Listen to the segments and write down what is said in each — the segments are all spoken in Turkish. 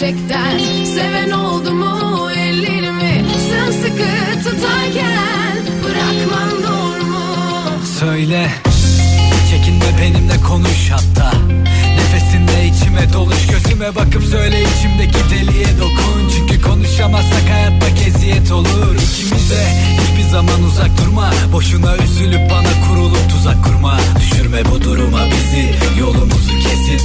Gerçekten seven oldu mu ellerimi sımsıkı tutarken bırakman doğru mu? Söyle Çekinme benimle konuş hatta İçime doluş Gözüme bakıp söyle içimdeki deliye dokun. Çünkü konuşamazsak hayat bak eziyet olur İkimize. Hiçbir zaman uzak durma Boşuna üzülüp bana kurulup tuzak kurma. Düşürme bu duruma bizi Yolumuzu kesip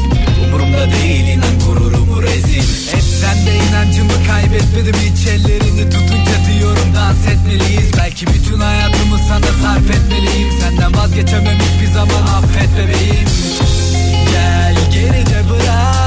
Umurumda değil inan gururumu rezil. Hep sende inancımı kaybetmedim Hiç ellerini tutunca diyorum dans etmeliyiz. Belki bütün hayatımı sana sarf etmeliyim. Senden vazgeçemem hiçbir zaman affet bebeğim. Gel geride bırak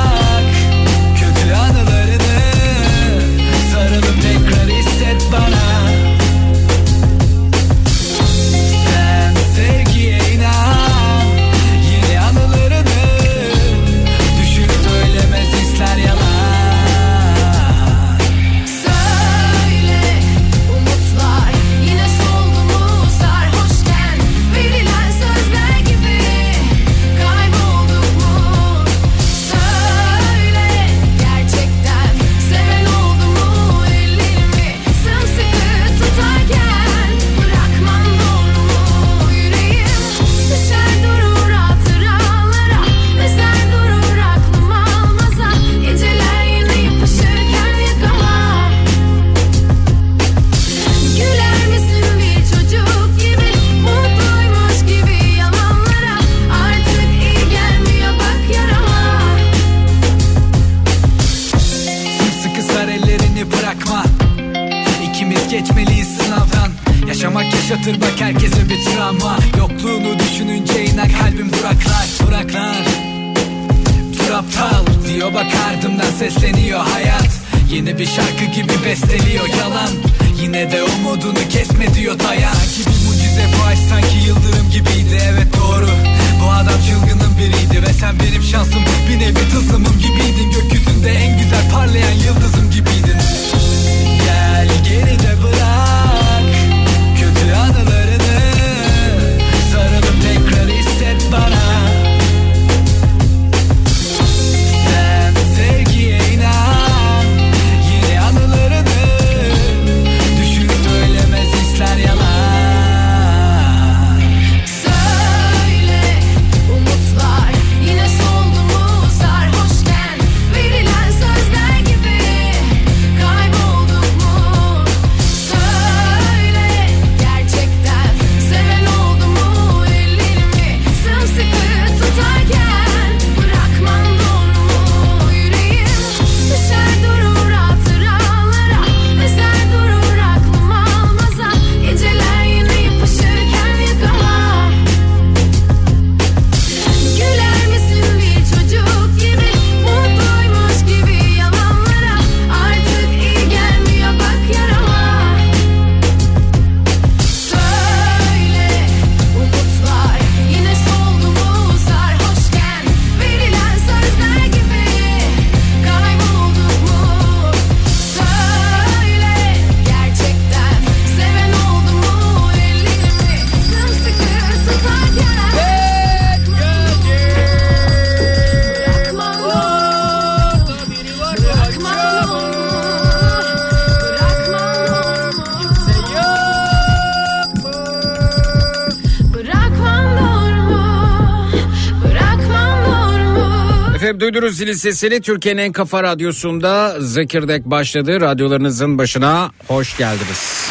duydunuz zilin sesini Türkiye'nin en kafa radyosunda Zekirdek başladı. Radyolarınızın başına hoş geldiniz.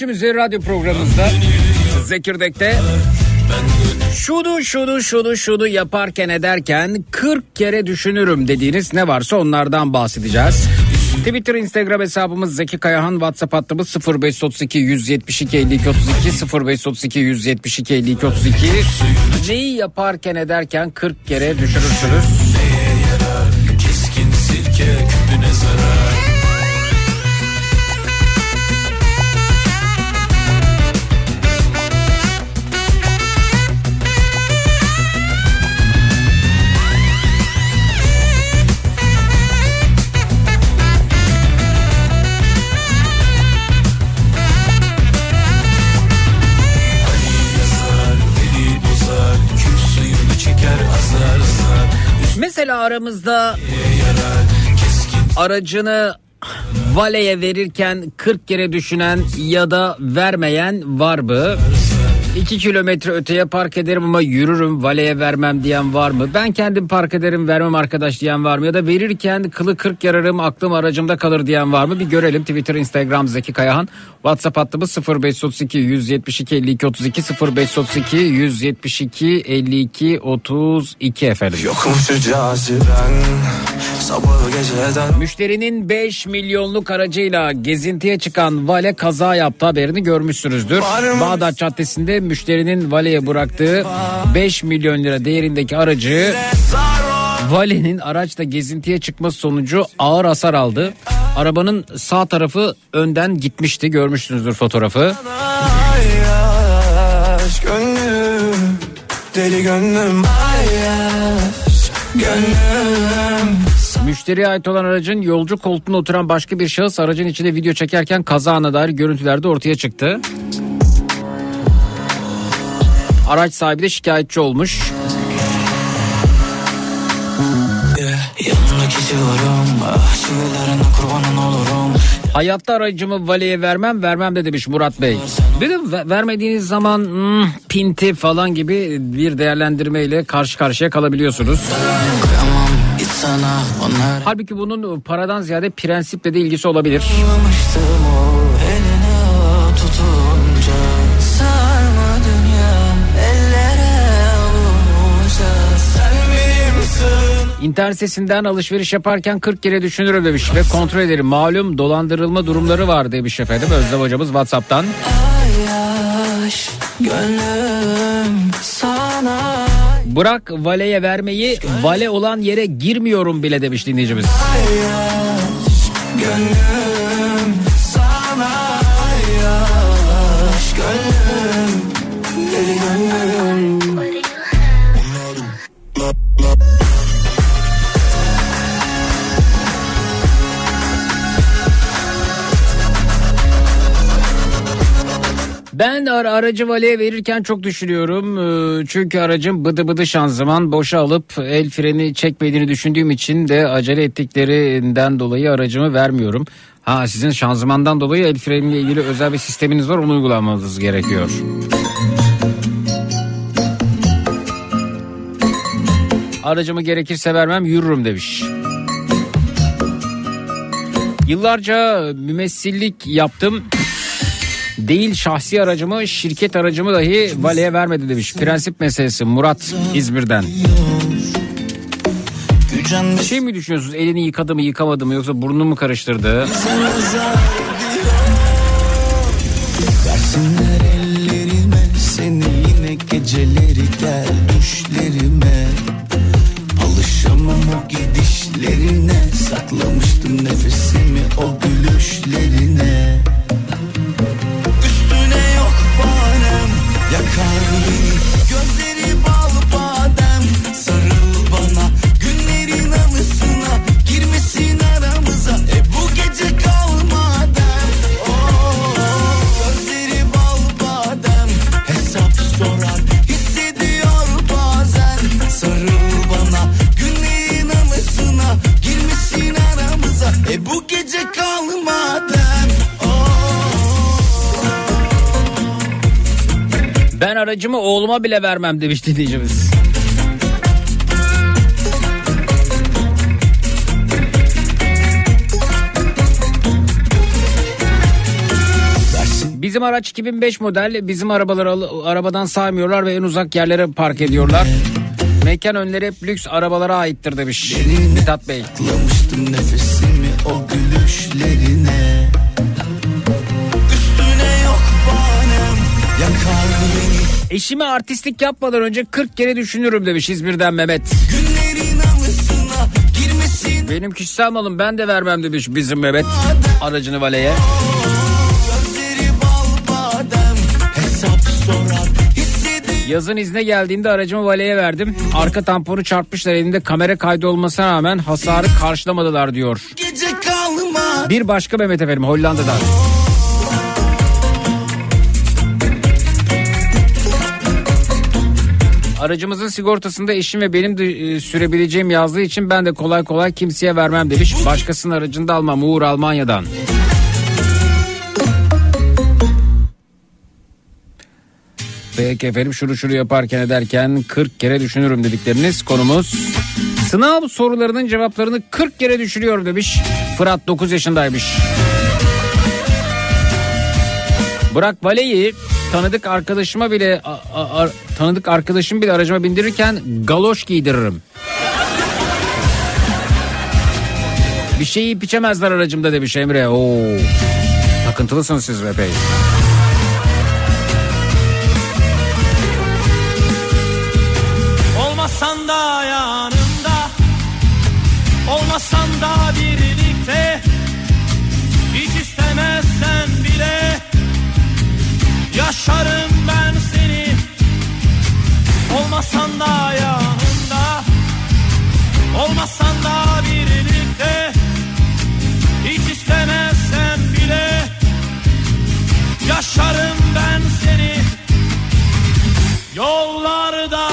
Akşam üzeri radyo programımızda Zekirdek'te şunu şunu şunu şunu yaparken ederken 40 kere düşünürüm dediğiniz ne varsa onlardan bahsedeceğiz. Twitter, Instagram hesabımız Zeki Kayahan, WhatsApp hattımız 0532 172 52 32 0532 172 52 32. Neyi yaparken ederken 40 kere düşünürsünüz. yarar Keskin sirke aramızda aracını valeye verirken 40 kere düşünen ya da vermeyen var mı? 2 kilometre öteye park ederim ama yürürüm valeye vermem diyen var mı? Ben kendim park ederim vermem arkadaş diyen var mı? Ya da verirken kılı 40 yararım aklım aracımda kalır diyen var mı? Bir görelim Twitter, Instagram Zeki Kayahan. WhatsApp hattımız 0532 172 52 32 0532 172 52 32 efendim. Yokmuş caziben Müşterinin 5 milyonluk aracıyla gezintiye çıkan vale kaza yaptı haberini görmüşsünüzdür. Bağdat Caddesi'nde müşterinin valeye bıraktığı 5 milyon lira değerindeki aracı valenin araçla gezintiye çıkması sonucu ağır hasar aldı. Arabanın sağ tarafı önden gitmişti görmüşsünüzdür fotoğrafı. Gönlüm Deli gönlüm Ay aşk gönlüm Müşteriye ait olan aracın yolcu koltuğuna oturan başka bir şahıs aracın içinde video çekerken kaza anına dair görüntülerde ortaya çıktı. Araç sahibi de şikayetçi olmuş. Ah Hayatta aracımı valeye vermem vermem de demiş Murat Bey. Bir de ve- vermediğiniz zaman hmm, pinti falan gibi bir değerlendirmeyle karşı karşıya kalabiliyorsunuz. Kıyamam sana Onlar Halbuki bunun paradan ziyade prensiple de ilgisi olabilir. İnternet sitesinden alışveriş yaparken 40 kere düşünürüm demiş ve kontrol ederim. Malum dolandırılma durumları var demiş efendim Özlem hocamız Whatsapp'tan. Yaş gönlüm sana Bırak valeye vermeyi vale olan yere girmiyorum bile demiş dinleyicimiz. Yaş gönlüm Ben ara- aracı valeye verirken çok düşünüyorum. Ee, Çünkü aracın bıdı bıdı şanzıman boşa alıp el freni çekmediğini düşündüğüm için de acele ettiklerinden dolayı aracımı vermiyorum. Ha sizin şanzımandan dolayı el freniyle ilgili özel bir sisteminiz var onu uygulamanız gerekiyor. Aracımı gerekirse vermem yürürüm demiş. Yıllarca mümessillik yaptım. Değil şahsi aracımı şirket aracımı dahi valeye vermedi demiş. Prensip meselesi Murat İzmir'den. Şey mi düşünüyorsunuz elini yıkadı mı yıkamadı mı yoksa burnunu mu karıştırdı? Versinler ellerime seni yine geceleri gel düşlerime oğluma bile vermem demiş dinleyicimiz. Bizim araç 2005 model. Bizim arabaları al- arabadan saymıyorlar ve en uzak yerlere park ediyorlar. Mekan önleri hep lüks arabalara aittir demiş Mithat Bey. Saklamıştım nefesimi o gülüşlerine Eşime artistlik yapmadan önce 40 kere düşünürüm demiş İzmir'den Mehmet. Benim kişisel malım ben de vermem demiş bizim Mehmet aracını valeye. Yazın izne geldiğimde aracımı valeye verdim. Arka tamponu çarpmışlar elinde kamera kaydı olmasına rağmen hasarı karşılamadılar diyor. Bir başka Mehmet efendim Hollanda'dan. Aracımızın sigortasında eşim ve benim de e, sürebileceğim yazdığı için ben de kolay kolay kimseye vermem demiş. Başkasının aracını da almam Uğur Almanya'dan. Peki efendim şunu şunu yaparken ederken 40 kere düşünürüm dedikleriniz konumuz. Sınav sorularının cevaplarını 40 kere düşünüyorum demiş. Fırat 9 yaşındaymış. Bırak valeyi tanıdık arkadaşıma bile a- a- a- tanıdık arkadaşım bile aracıma bindirirken galoş giydiririm. Bir şey yiyip içemezler aracımda demiş Emre. Oo. Takıntılısınız siz epey. Olmasan da yanımda Olmasan da birlikte Yaşarım ben seni. Olmasan da yanında Olmasan da birlikte. Hiç istemezsem bile. Yaşarım ben seni. Yollarda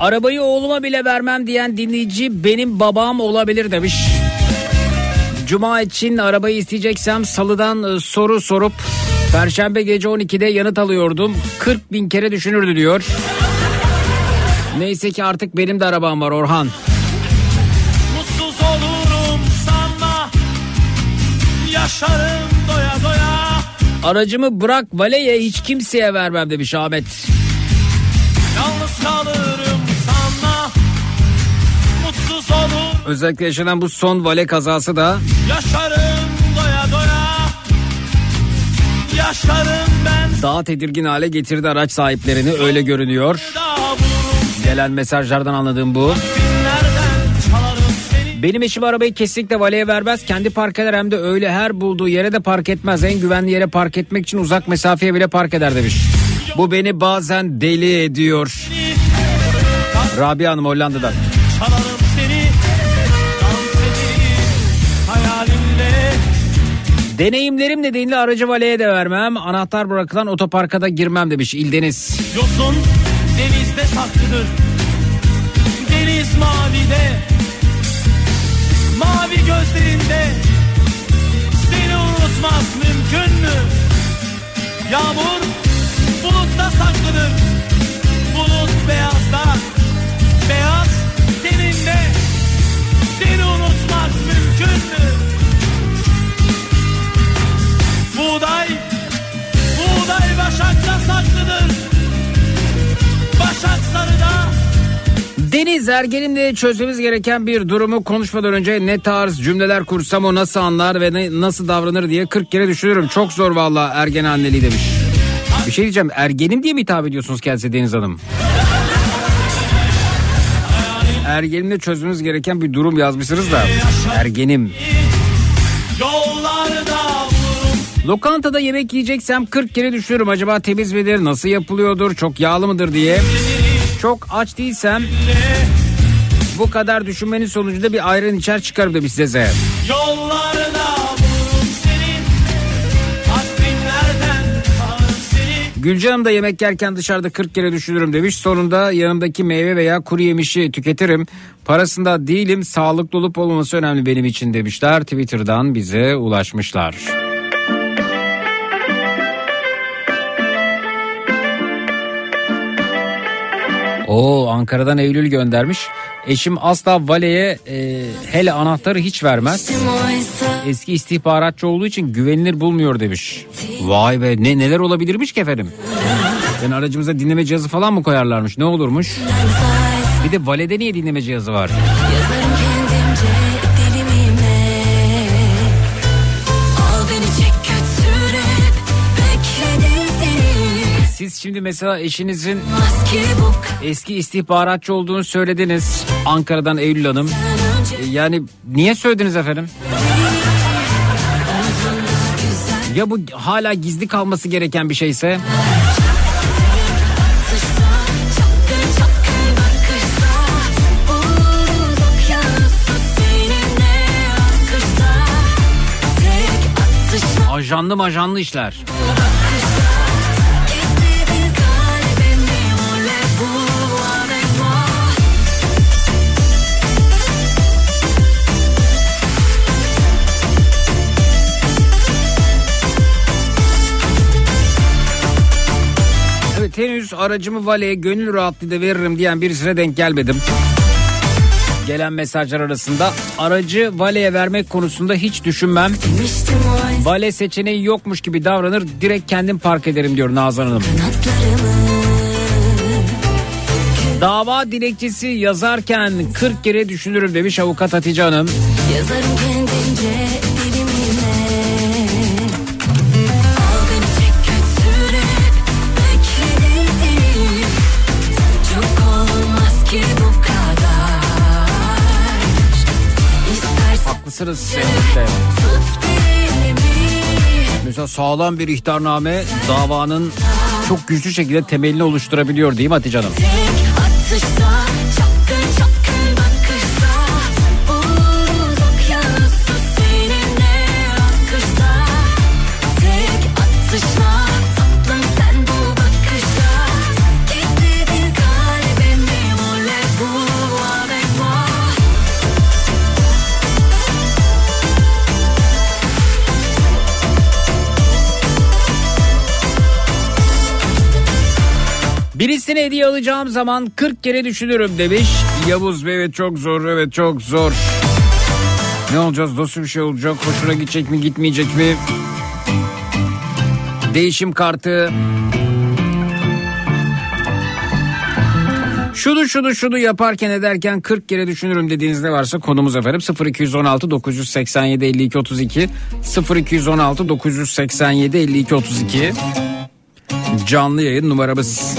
Arabayı oğluma bile vermem diyen dinleyici benim babam olabilir demiş. Cuma için arabayı isteyeceksem salıdan e, soru sorup Perşembe gece 12'de yanıt alıyordum. 40 bin kere düşünürdü diyor. Neyse ki artık benim de arabam var Orhan. Mutsuz olurum sanma Yaşarım doya doya Aracımı bırak valeye hiç kimseye vermem demiş Ahmet. Yalnız kalırım Özellikle yaşanan bu son vale kazası da Yaşarım doya doya Yaşarım ben daha tedirgin hale getirdi araç sahiplerini öyle görünüyor. Gelen mesajlardan anladığım bu. Benim eşim arabayı kesinlikle valeye vermez. Kendi park eder hem de öyle her bulduğu yere de park etmez. En güvenli yere park etmek için uzak mesafeye bile park eder demiş. Bu beni bazen deli ediyor. Rabia Hanım Hollanda'dan. Çalarım Deneyimlerim nedeniyle aracı valeye de vermem. Anahtar bırakılan otoparka da girmem demiş İldeniz. Yosun denizde saklıdır Deniz mavide Mavi gözlerinde Seni unutmak mümkün mü? Yağmur bulutta saklıdır Bulut beyazda saklıdır Başak Sarı'da Deniz Ergen'imle çözmemiz gereken bir durumu konuşmadan önce ne tarz cümleler kursam o nasıl anlar ve ne, nasıl davranır diye 40 kere düşünüyorum. Çok zor valla ergen anneliği demiş. Bir şey diyeceğim ergenim diye mi hitap ediyorsunuz kendisi Deniz Hanım? Ergenimle çözmemiz gereken bir durum yazmışsınız da ergenim. Yollarda Lokantada yemek yiyeceksem 40 kere düşünüyorum acaba temiz midir, nasıl yapılıyordur, çok yağlı mıdır diye. Çok aç değilsem bu kadar düşünmenin sonucunda bir ayran içer çıkarım demiş size. Yollarda Gülcan Hanım da yemek yerken dışarıda 40 kere düşünürüm demiş. Sonunda yanımdaki meyve veya kuru yemişi tüketirim. Parasında değilim sağlıklı olup olmaması önemli benim için demişler. Twitter'dan bize ulaşmışlar. Oo Ankara'dan Eylül göndermiş. Eşim asla valeye e, hele anahtarı hiç vermez. Eski istihbaratçı olduğu için güvenilir bulmuyor demiş. Vay be ne neler olabilirmiş ki efendim? Yani aracımıza dinleme cihazı falan mı koyarlarmış ne olurmuş? Bir de valede niye dinleme cihazı var? Yazarım Siz şimdi mesela eşinizin eski istihbaratçı olduğunu söylediniz. Ankara'dan Eylül Hanım. E, Yani niye söylediniz efendim? Ya bu hala gizli kalması gereken bir şeyse? Ajanlı majanlı işler. Henüz aracımı valeye gönül rahatlığıyla veririm diyen birisine denk gelmedim. Gelen mesajlar arasında aracı valeye vermek konusunda hiç düşünmem. Vale seçeneği yokmuş gibi davranır direkt kendim park ederim diyor Nazan Hanım. Dava dilekçesi yazarken 40 kere düşünürüm demiş avukat Hatice Hanım. Yazarım kendimce Tut elimi Mesela sağlam bir ihtarname davanın çok güçlü şekilde temelini oluşturabiliyor değil mi Hatice Hanım? Tek Birisine hediye alacağım zaman 40 kere düşünürüm demiş. Yavuz Bey evet çok zor evet çok zor. Ne olacağız nasıl bir şey olacak hoşuna gidecek mi gitmeyecek mi? Değişim kartı. Şunu şunu şunu yaparken ederken 40 kere düşünürüm dediğiniz ne varsa konumuz efendim 0216 987 52 32 0216 987 52 32 canlı yayın numaramız.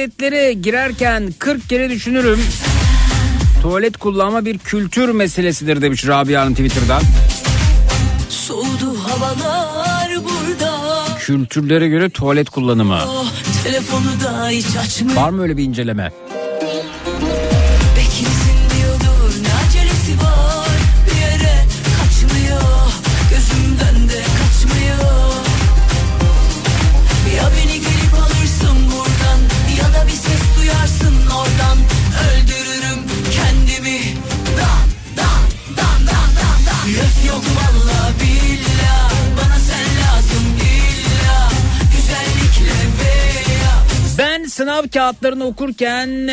Tuvaletlere girerken 40 kere düşünürüm. Tuvalet kullanma bir kültür meselesidir demiş Rabia Hanım Twitter'dan. Soğudu havalar burada Kültürlere göre tuvalet kullanımı. Oh, Telefonu da hiç açmıyor Var mı öyle bir inceleme? Sınav kağıtlarını okurken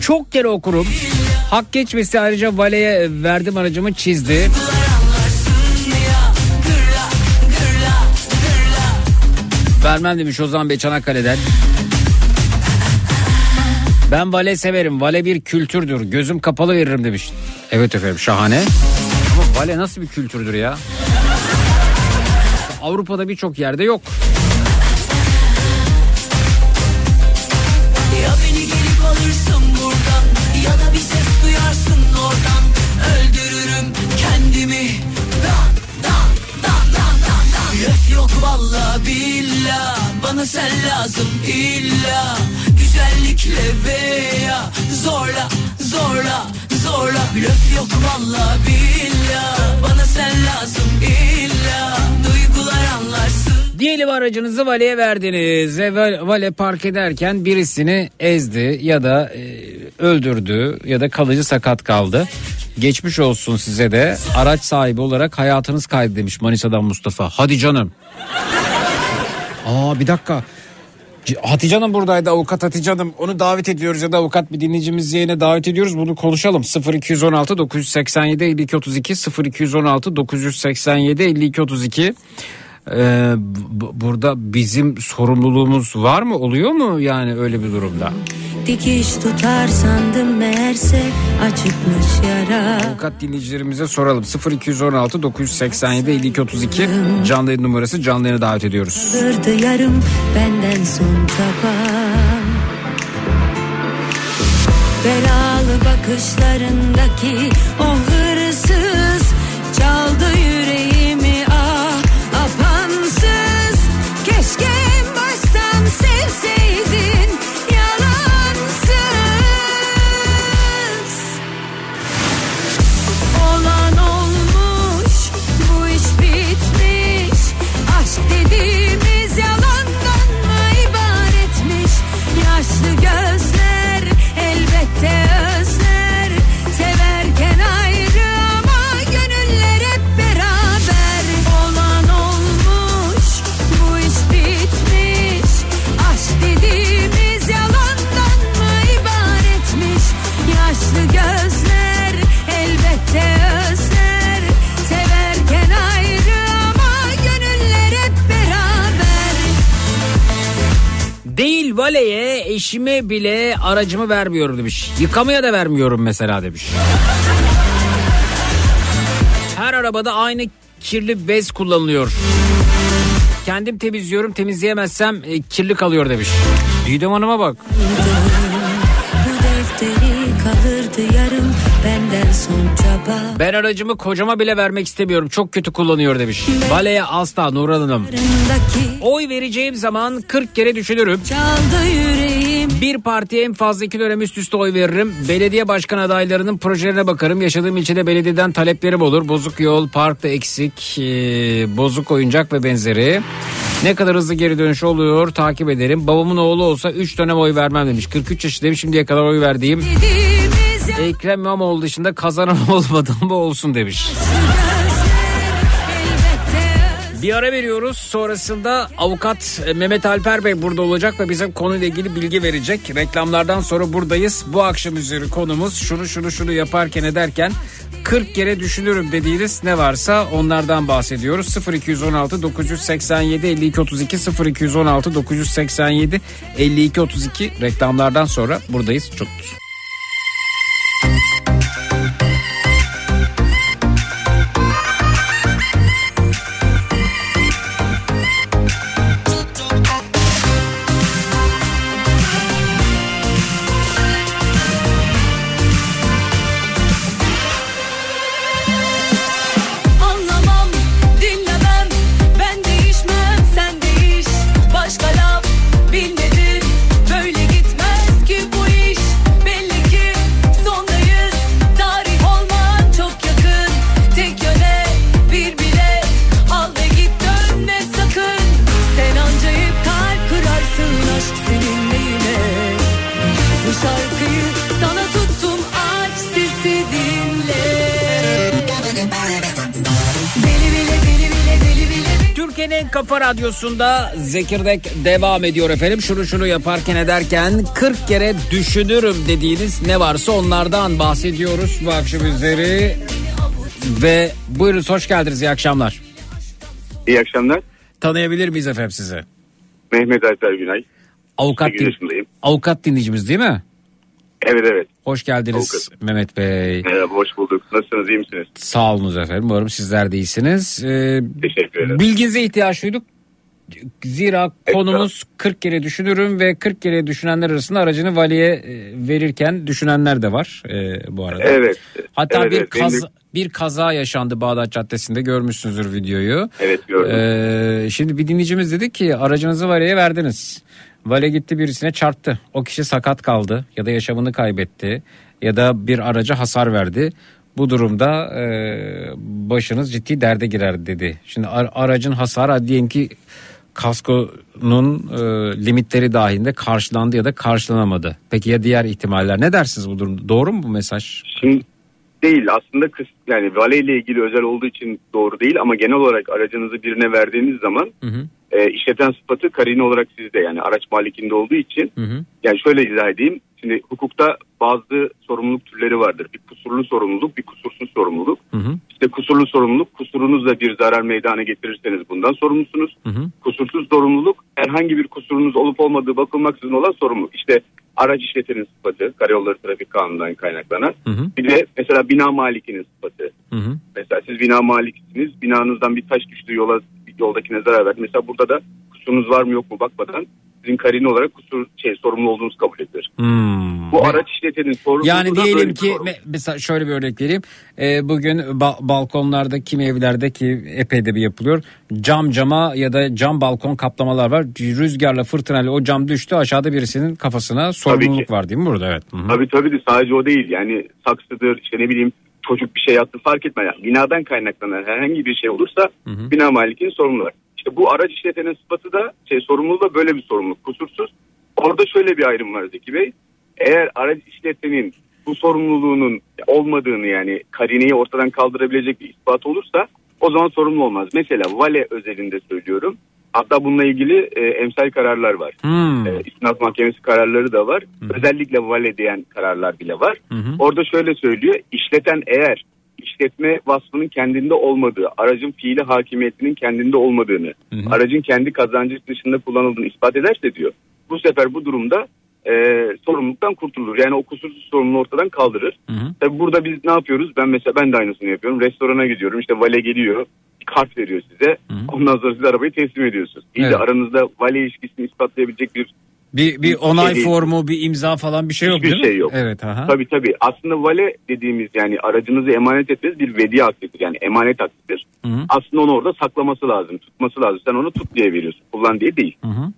çok kere okurum. Hak geçmesi ayrıca valeye verdim aracımı çizdi. Vermem demiş Ozan Bey Çanakkale'den. Ben vale severim. Vale bir kültürdür. Gözüm kapalı veririm demiş. Evet efendim şahane. Ama vale nasıl bir kültürdür ya? Avrupa'da birçok yerde yok. Alırsın buradan. Ya da bir ses duyarsın oradan. Öldürürüm kendimi. Dan dan dan dan dan dan. Laf yok valla billah. Bana sen lazım illa. Güzellikle veya Zorla zorla zorla. Laf yok valla billah. Bana sen lazım illa. Duygular anlarsın Diyelim aracınızı valeye verdiniz ve val- vale park ederken birisini ezdi ya da e, öldürdü ya da kalıcı sakat kaldı. Geçmiş olsun size de araç sahibi olarak hayatınız kaydı demiş Manisa'dan Mustafa. Hadi canım. Aa bir dakika. Hatice Hanım buradaydı avukat Hatice Hanım onu davet ediyoruz ya da avukat bir dinleyicimiz yayına davet ediyoruz bunu konuşalım 0216 987 52 32 0216 987 52 32 bu- burada bizim sorumluluğumuz var mı? Oluyor mu yani öyle bir durumda? Dikiş tutar sandım meğerse açıkmış yara. Avukat dinleyicilerimize soralım. 0216 987 52 32 canlı yayın numarası. Canlı yayına davet ediyoruz. Kırdı yarım benden son çaba Belalı bakışlarındaki o valeye eşime bile aracımı vermiyorum demiş. Yıkamaya da vermiyorum mesela demiş. Her arabada aynı kirli bez kullanılıyor. Kendim temizliyorum temizleyemezsem e, kirli kalıyor demiş. Didem Hanım'a bak. Ben aracımı kocama bile vermek istemiyorum. Çok kötü kullanıyor demiş. Valeye asla Nurhan Hanım. Oy vereceğim zaman 40 kere düşünürüm. Bir partiye en fazla iki dönem üst üste oy veririm. Belediye başkan adaylarının projelerine bakarım. Yaşadığım ilçede belediyeden taleplerim olur. Bozuk yol, parkta eksik, e, bozuk oyuncak ve benzeri. Ne kadar hızlı geri dönüş oluyor takip ederim. Babamın oğlu olsa 3 dönem oy vermem demiş. 43 yaşındayım şimdiye kadar oy verdiğim. Ya- Ekrem İmamoğlu dışında kazanan olmadı mı olsun demiş. Bir ara veriyoruz. Sonrasında avukat Mehmet Alper Bey burada olacak ve bize konuyla ilgili bilgi verecek. Reklamlardan sonra buradayız. Bu akşam üzeri konumuz şunu şunu şunu yaparken ederken 40 kere düşünürüm dediğiniz ne varsa onlardan bahsediyoruz. 0216 987 52 32 0216 987 52 32 reklamlardan sonra buradayız. Çok Thank you. Radyosu'nda Zekirdek devam ediyor efendim. Şunu şunu yaparken ederken 40 kere düşünürüm dediğiniz ne varsa onlardan bahsediyoruz bu akşam üzeri. Ve buyurunuz hoş geldiniz iyi akşamlar. İyi akşamlar. Tanıyabilir miyiz efendim sizi? Mehmet Alper Günay. Avukat, 8 din- avukat dinleyicimiz değil mi? Evet evet. Hoş geldiniz Avukat. Mehmet Bey. Merhaba hoş bulduk. Nasılsınız iyi misiniz? Sağ olunuz efendim. Umarım sizler de iyisiniz. Ee, Teşekkür ederim. Bilginize ihtiyaç duyduk. Zira konumuz 40 kere düşünürüm ve 40 kere düşünenler arasında aracını valiye e, verirken düşünenler de var e, bu arada. Evet. Hatta evet, bir evet. Benim de- kaza, bir kaza yaşandı Bağdat Caddesi'nde görmüşsünüzdür videoyu. Evet gördüm. Ee, şimdi bir dinleyicimiz dedi ki aracınızı valeye verdiniz. Vale gitti birisine çarptı. O kişi sakat kaldı ya da yaşamını kaybetti ya da bir araca hasar verdi. Bu durumda e, başınız ciddi derde girer dedi. Şimdi ar- aracın hasarı diyelim ki kaskonun e, limitleri dahilinde karşılandı ya da karşılanamadı. Peki ya diğer ihtimaller ne dersiniz bu durumda? Doğru mu bu mesaj? Şimdi değil aslında kıs, yani vale ile ilgili özel olduğu için doğru değil ama genel olarak aracınızı birine verdiğiniz zaman Hı hı, e, işleten sıfatı karine olarak sizde yani araç malikinde olduğu için hı hı, yani şöyle izah edeyim. Şimdi hukukta bazı sorumluluk türleri vardır. Bir kusurlu sorumluluk, bir kusursuz sorumluluk. hı hı, İşte kusurlu sorumluluk, kusurunuzla bir zarar meydana getirirseniz bundan sorumlusunuz. hı hı. Kusursuz sorumluluk, herhangi bir kusurunuz olup olmadığı bakılmaksızın olan sorumluluk. İşte araç işletenin sıfatı, karayolları trafik kanunundan kaynaklanan. Hı hı, Bir de mesela bina malikinin sıfatı. hı hı. Mesela siz bina malikisiniz, binanızdan bir taş düştü yola, yoldakine zarar verdi. Mesela burada da kusurunuz var mı yok mu bakmadan sizin karine olarak kusur şey sorumlu olduğunuz kabul edilir. Hmm. Bu araç işletenin sorumluluğu Yani diyelim ki sorumluluk. me- mesela şöyle bir örnek vereyim. Ee, bugün ba- balkonlarda kimi evlerde ki epey de bir yapılıyor. Cam cama ya da cam balkon kaplamalar var. Rüzgarla fırtınayla o cam düştü aşağıda birisinin kafasına sorumluluk var değil mi burada? Evet. Hı hı. Tabii tabii de sadece o değil. Yani saksıdır işte ne bileyim çocuk bir şey yaptı fark etmez. Yani binadan kaynaklanan herhangi bir şey olursa hı. bina malikinin sorumluluğu. İşte bu araç işletenin sıfatı da şey sorumluluğu da böyle bir sorumluluk kusursuz. Orada şöyle bir ayrım var Zeki Bey. Eğer araç işletenin bu sorumluluğunun olmadığını yani karineyi ortadan kaldırabilecek bir ispat olursa o zaman sorumlu olmaz. Mesela vale özelinde söylüyorum. Hatta bununla ilgili e, emsal kararlar var. Hmm. E, İstinaf Mahkemesi kararları da var. Özellikle vale diyen kararlar bile var. Hı. Orada şöyle söylüyor. İşleten eğer işletme vasfının kendinde olmadığı, aracın fiili hakimiyetinin kendinde olmadığını, hı. aracın kendi kazancı dışında kullanıldığını ispat ederse diyor. bu sefer bu durumda e, sorumluluktan kurtulur. Yani o kusursuz sorumluluğu ortadan kaldırır. Hı hı. Tabii burada biz ne yapıyoruz? Ben mesela ben de aynısını yapıyorum. Restorana gidiyorum. İşte vale geliyor. Kart veriyor size. hı. Ondan sonra siz arabayı teslim ediyorsunuz. İyi Evet. de aranızda vale ilişkisini ispatlayabilecek bir Bir, bir onay Şey- formu, bir imza falan bir şey yok Hiçbir değil mi? şey yok. Evet. Aha. Tabii tabii. Aslında vale dediğimiz yani aracınızı emanet etmeniz bir vedi aktidir. Yani emanet aktidir. Hı hı. Aslında onu orada saklaması lazım. Tutması lazım. Sen onu tut diye veriyorsun. Kullan diye değil. Hı hı.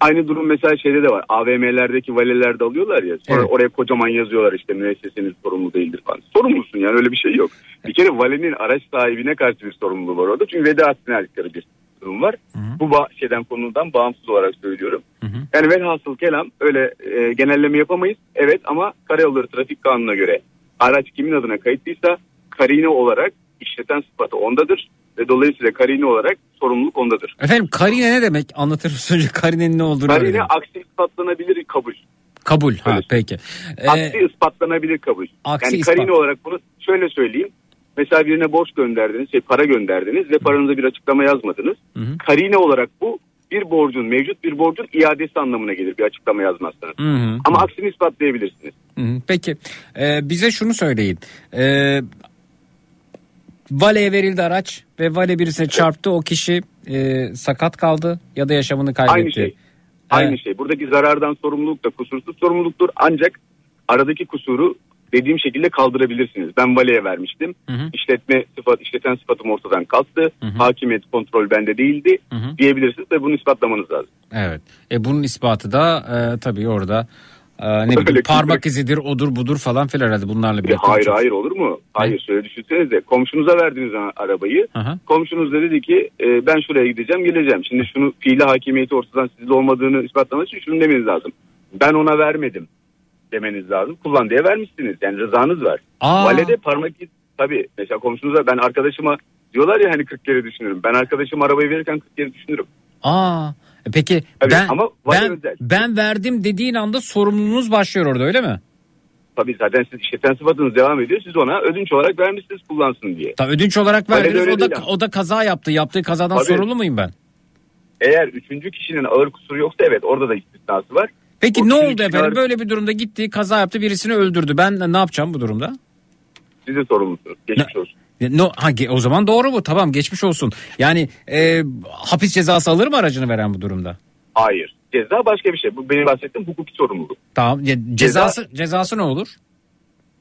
Aynı durum mesela şeyde de var. AVM'lerdeki valelerde alıyorlar ya. Sonra Evet. oraya kocaman yazıyorlar işte müesseseniz sorumlu değildir falan. Sorumlusun yani öyle bir şey yok. Bir kere valenin araç sahibine karşı bir sorumluluğu var orada. Çünkü veda aksine aldıkları bir durum var. Bu ba- şeyden konudan bağımsız olarak söylüyorum. Hı hı. Yani velhasıl kelam öyle e, genelleme yapamayız. Evet ama karayolları trafik kanununa göre araç kimin adına kayıtlıysa karine olarak işleten sıfatı ondadır. Ve dolayısıyla karine olarak sorumluluk ondadır. Efendim karine ne demek? Anlatır mısın önce karinenin ne olduğunu Karine öğrenelim. aksi ispatlanabilir kabul. Kabul. Ha, Öyle. peki. Ee, Aksi ispatlanabilir kabul. Aksi yani ispat. karine olarak bunu şöyle söyleyeyim. Mesela birine borç gönderdiniz, şey, para gönderdiniz ve paranıza bir açıklama yazmadınız. Hı hı. Karine olarak bu bir borcun, mevcut bir borcun iadesi anlamına gelir bir açıklama yazmazsanız. Hı hı. Ama aksini ispatlayabilirsiniz. Hı hı. Peki Ee, bize şunu söyleyin. Ee, valeye verildi araç ve vale birisine çarptı. O kişi e, sakat kaldı ya da yaşamını kaybetti. Aynı şey. Aynı şey. Buradaki zarardan sorumluluk da kusursuz sorumluluktur. Ancak aradaki kusuru dediğim şekilde kaldırabilirsiniz. Ben valeye vermiştim. Hı hı. İşletme sıfat, işleten sıfatım ortadan kalktı. Hı hı. Hakimiyet kontrol bende değildi Hı hı. diyebilirsiniz ve bunu ispatlamanız lazım. Evet. E bunun ispatı da e, tabii orada e, ne bileyim parmak izidir, odur budur falan filan herhalde bunlarla E, birlikte. hayır çok- hayır olur mu? Hayır şöyle düşünsenize. Komşunuza verdiniz arabayı. Hı. Komşunuz da dedi ki e, ben şuraya gideceğim geleceğim. Şimdi şunu fiili hakimiyeti ortadan sizde olmadığını ispatlamak için şunu demeniz lazım. Ben ona vermedim demeniz lazım. Kullan diye vermişsiniz. Yani rızanız var. Aa. Valede parmak iz tabii mesela komşunuza ben arkadaşıma diyorlar ya hani 40 kere düşünürüm. Ben arkadaşıma arabayı verirken 40 kere düşünürüm. Aa. E Peki Tabii, ben ama ben özel. ben verdim dediğin anda sorumluluğunuz başlıyor orada öyle mi? Tabii zaten siz işleten sıfatınız devam ediyor. Siz ona ödünç olarak vermişsiniz kullansın diye. Ta ödünç olarak verdiniz o da değil o da kaza yaptı. Yaptığı kazadan Tabii. sorumlu muyum ben? Eğer üçüncü kişinin ağır kusuru yoksa evet orada da istisnası var. Peki O ne oldu efendim? ağır- Böyle bir durumda gitti, kaza yaptı, birisini öldürdü. Ben ne yapacağım bu durumda? Siz de sorumlusunuz. Geçmiş olsun. No, ha, o zaman doğru bu. Tamam geçmiş olsun. Yani e, hapis cezası alır mı aracını veren bu durumda? Hayır. Ceza başka bir şey. Bu benim bahsettiğim hukuki sorumluluk. Tamam. Cezası cezası ne olur?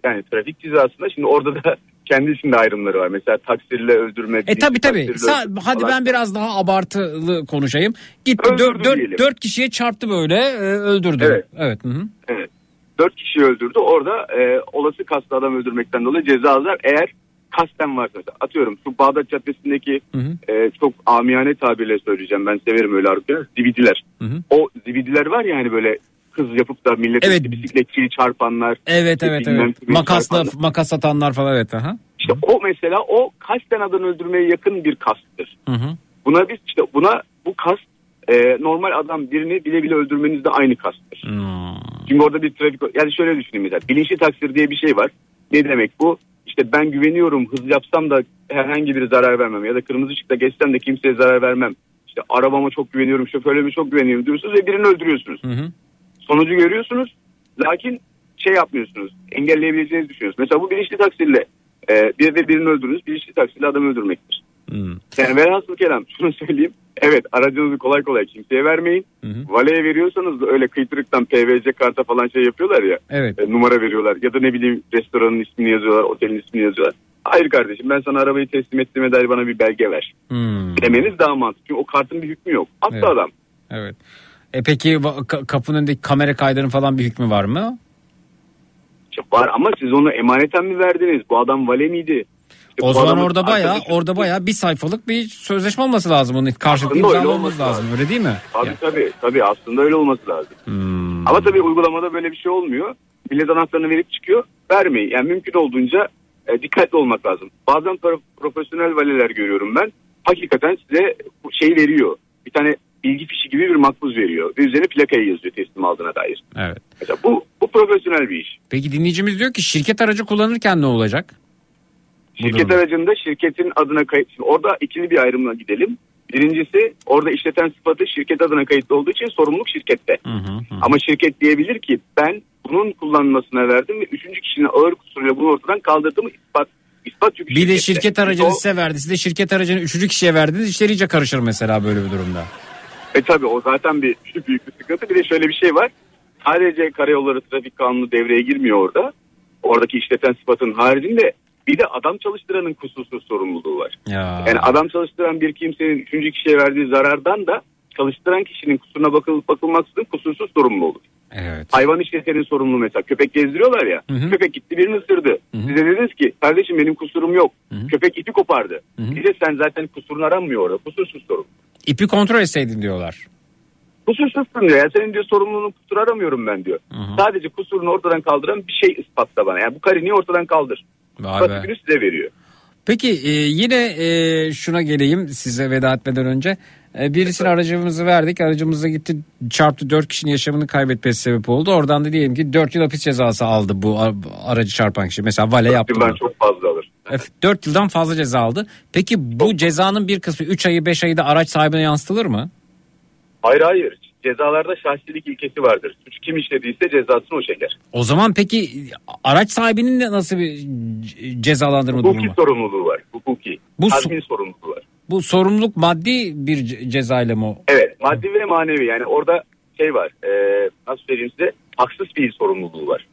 Yani trafik cezasında şimdi orada da kendi içinde ayrımları var. Mesela taksirle öldürme. E tabi tabi. öldürme Hadi falan. ben biraz daha abartılı konuşayım. Gitti dört, dört, dört kişiye çarptı böyle e, öldürdü. Evet. Evet. hı hı. Evet. Dört kişiyi öldürdü. Orada e, olası kaslı adam öldürmekten dolayı ceza alır. Eğer kasten varsa atıyorum şu Bağdat Caddesi'ndeki Hı hı. e, çok amiyane tabirle söyleyeceğim. Ben severim öyle argumenler. Zibidiler. Hı hı. O zibidiler var ya hani böyle hız yapıp da millete Evet. bisikletçiyi çarpanlar. Evet evet evet. Makasla çarpanlar. makas atanlar falan evet. Aha. İşte o mesela o kasten adam öldürmeye yakın bir kasttır. Hı hı. Buna biz işte buna bu kast e, normal adam birini bile bile öldürmeniz de aynı kasttır. Hmm. Çünkü orada bir trafik yani şöyle düşünün mesela bilinçli taksir diye bir şey var. Ne demek bu? İşte ben güveniyorum hız yapsam da herhangi bir zarar vermem ya da kırmızı ışıkta geçsem de kimseye zarar vermem. İşte arabama çok güveniyorum, şoförlerime çok güveniyorum diyorsunuz ve birini öldürüyorsunuz. Hı hı. Sonucu görüyorsunuz lakin şey yapmıyorsunuz. Engelleyebileceğinizi düşünüyorsunuz. Mesela bu bilinçli taksirle e, bir ve birini öldürünüz bilinçli taksirle adam öldürmektir. Hmm. Yani velhasıl kelam şunu söyleyeyim. Evet aracınızı kolay kolay kimseye vermeyin. Hı hı. Valeye veriyorsanız da öyle kıytırıktan PVC karta falan şey yapıyorlar ya. Evet. e, numara veriyorlar ya da ne bileyim restoranın ismini yazıyorlar, otelin ismini yazıyorlar. Hayır kardeşim ben sana arabayı teslim ettiğime dair bana bir belge ver. Hmm. Demeniz daha mantıklı. Çünkü o kartın bir hükmü yok. Hatta Evet. adam. Evet. E peki kapının önündeki kamera kaydının falan bir hükmü var mı? Var ama siz onu emaneten mi verdiniz? Bu adam vale miydi? İşte O zaman orada arkadaşı- orada bayağı bir sayfalık bir sözleşme olması lazım onun karşılıklı imzalamamız olması lazım. lazım. öyle değil mi? Tabii Ya. tabii tabii aslında öyle olması lazım. Hmm. Ama tabii uygulamada böyle bir şey olmuyor. Millet anahtarını verip çıkıyor. Vermeyin. Yani mümkün olduğunca e, dikkatli olmak lazım. Bazen pro- profesyonel valiler görüyorum ben. Hakikaten size bu şeyi veriyor. Bir tane bilgi fişi gibi bir makbuz veriyor. Ve üzerine plakayı yazıyor teslim aldığına dair. Evet. Mesela bu, bu profesyonel bir iş. Peki dinleyicimiz diyor ki şirket aracı kullanırken ne olacak? Şirket aracında şirketin adına kayıt. Şimdi orada ikili bir ayrımla gidelim. Birincisi orada işleten sıfatı şirket adına kayıtlı olduğu için sorumluluk şirkette. Ama şirket diyebilir ki ben bunun kullanılmasına verdim ve üçüncü kişinin ağır kusuruyla bunu ortadan kaldırdığımı ispat ispat yükü Bir de şirkette. şirket aracını O- size verdi. Siz de şirket aracını üçüncü kişiye verdiniz. İşler iyice karışır mesela böyle bir durumda. E tabi o zaten bir şu büyük bir sıkıntı. Bir de şöyle bir şey var. Sadece karayolları trafik kanunu devreye girmiyor orada. Oradaki işleten sıfatın haricinde bir de adam çalıştıranın kusursuz sorumluluğu var. Ya. Yani adam çalıştıran bir kimsenin üçüncü kişiye verdiği zarardan da çalıştıran kişinin kusuruna bakılıp bakılmaksızın kusursuz sorumlu olur. Evet. Hayvan işletenin sorumlu mesela. Köpek gezdiriyorlar ya. Hı hı. Köpek gitti birini ısırdı. Size dediniz ki kardeşim benim kusurum yok. Köpek ipi kopardı. Bize sen zaten kusurun aranmıyor orada. Kusursuz sorumlu. İpi kontrol etseydin diyorlar. Kusursuzsun diyor. Yani senin diyor sorumluluğunu kusur aramıyorum ben diyor. Sadece kusurunu ortadan kaldıran bir şey ispatla bana. Yani bu kariniyi ortadan kaldır. Vay be. Pasifini size veriyor. Peki e, yine e, şuna geleyim size veda etmeden önce. E, birisine aracımızı verdik. Aracımıza gitti çarptı dört kişinin yaşamını kaybetmesi sebep oldu. Oradan da diyelim ki 4 yıl hapis cezası aldı bu aracı çarpan kişi. Mesela vale yaptı Yıldan bunu. çok fazla alır. 4 yıldan fazla ceza aldı. Peki bu cezanın bir kısmı 3 ayı 5 ayı da araç sahibine yansıtılır mı? Hayır hayır. Cezalarda şahsilik ilkesi vardır. Suç kim işlediyse cezasını o çeker. O zaman peki araç sahibinin de nasıl bir cezalandırma durumu Hukuki var? sorumluluğu var. Hukuki. Bu Hazmi sorumluluğu var. Bu sorumluluk maddi bir ce- cezayla mı? o? Evet maddi ve manevi yani orada şey var e, nasıl söyleyeyim size haksız fiil sorumluluğu var.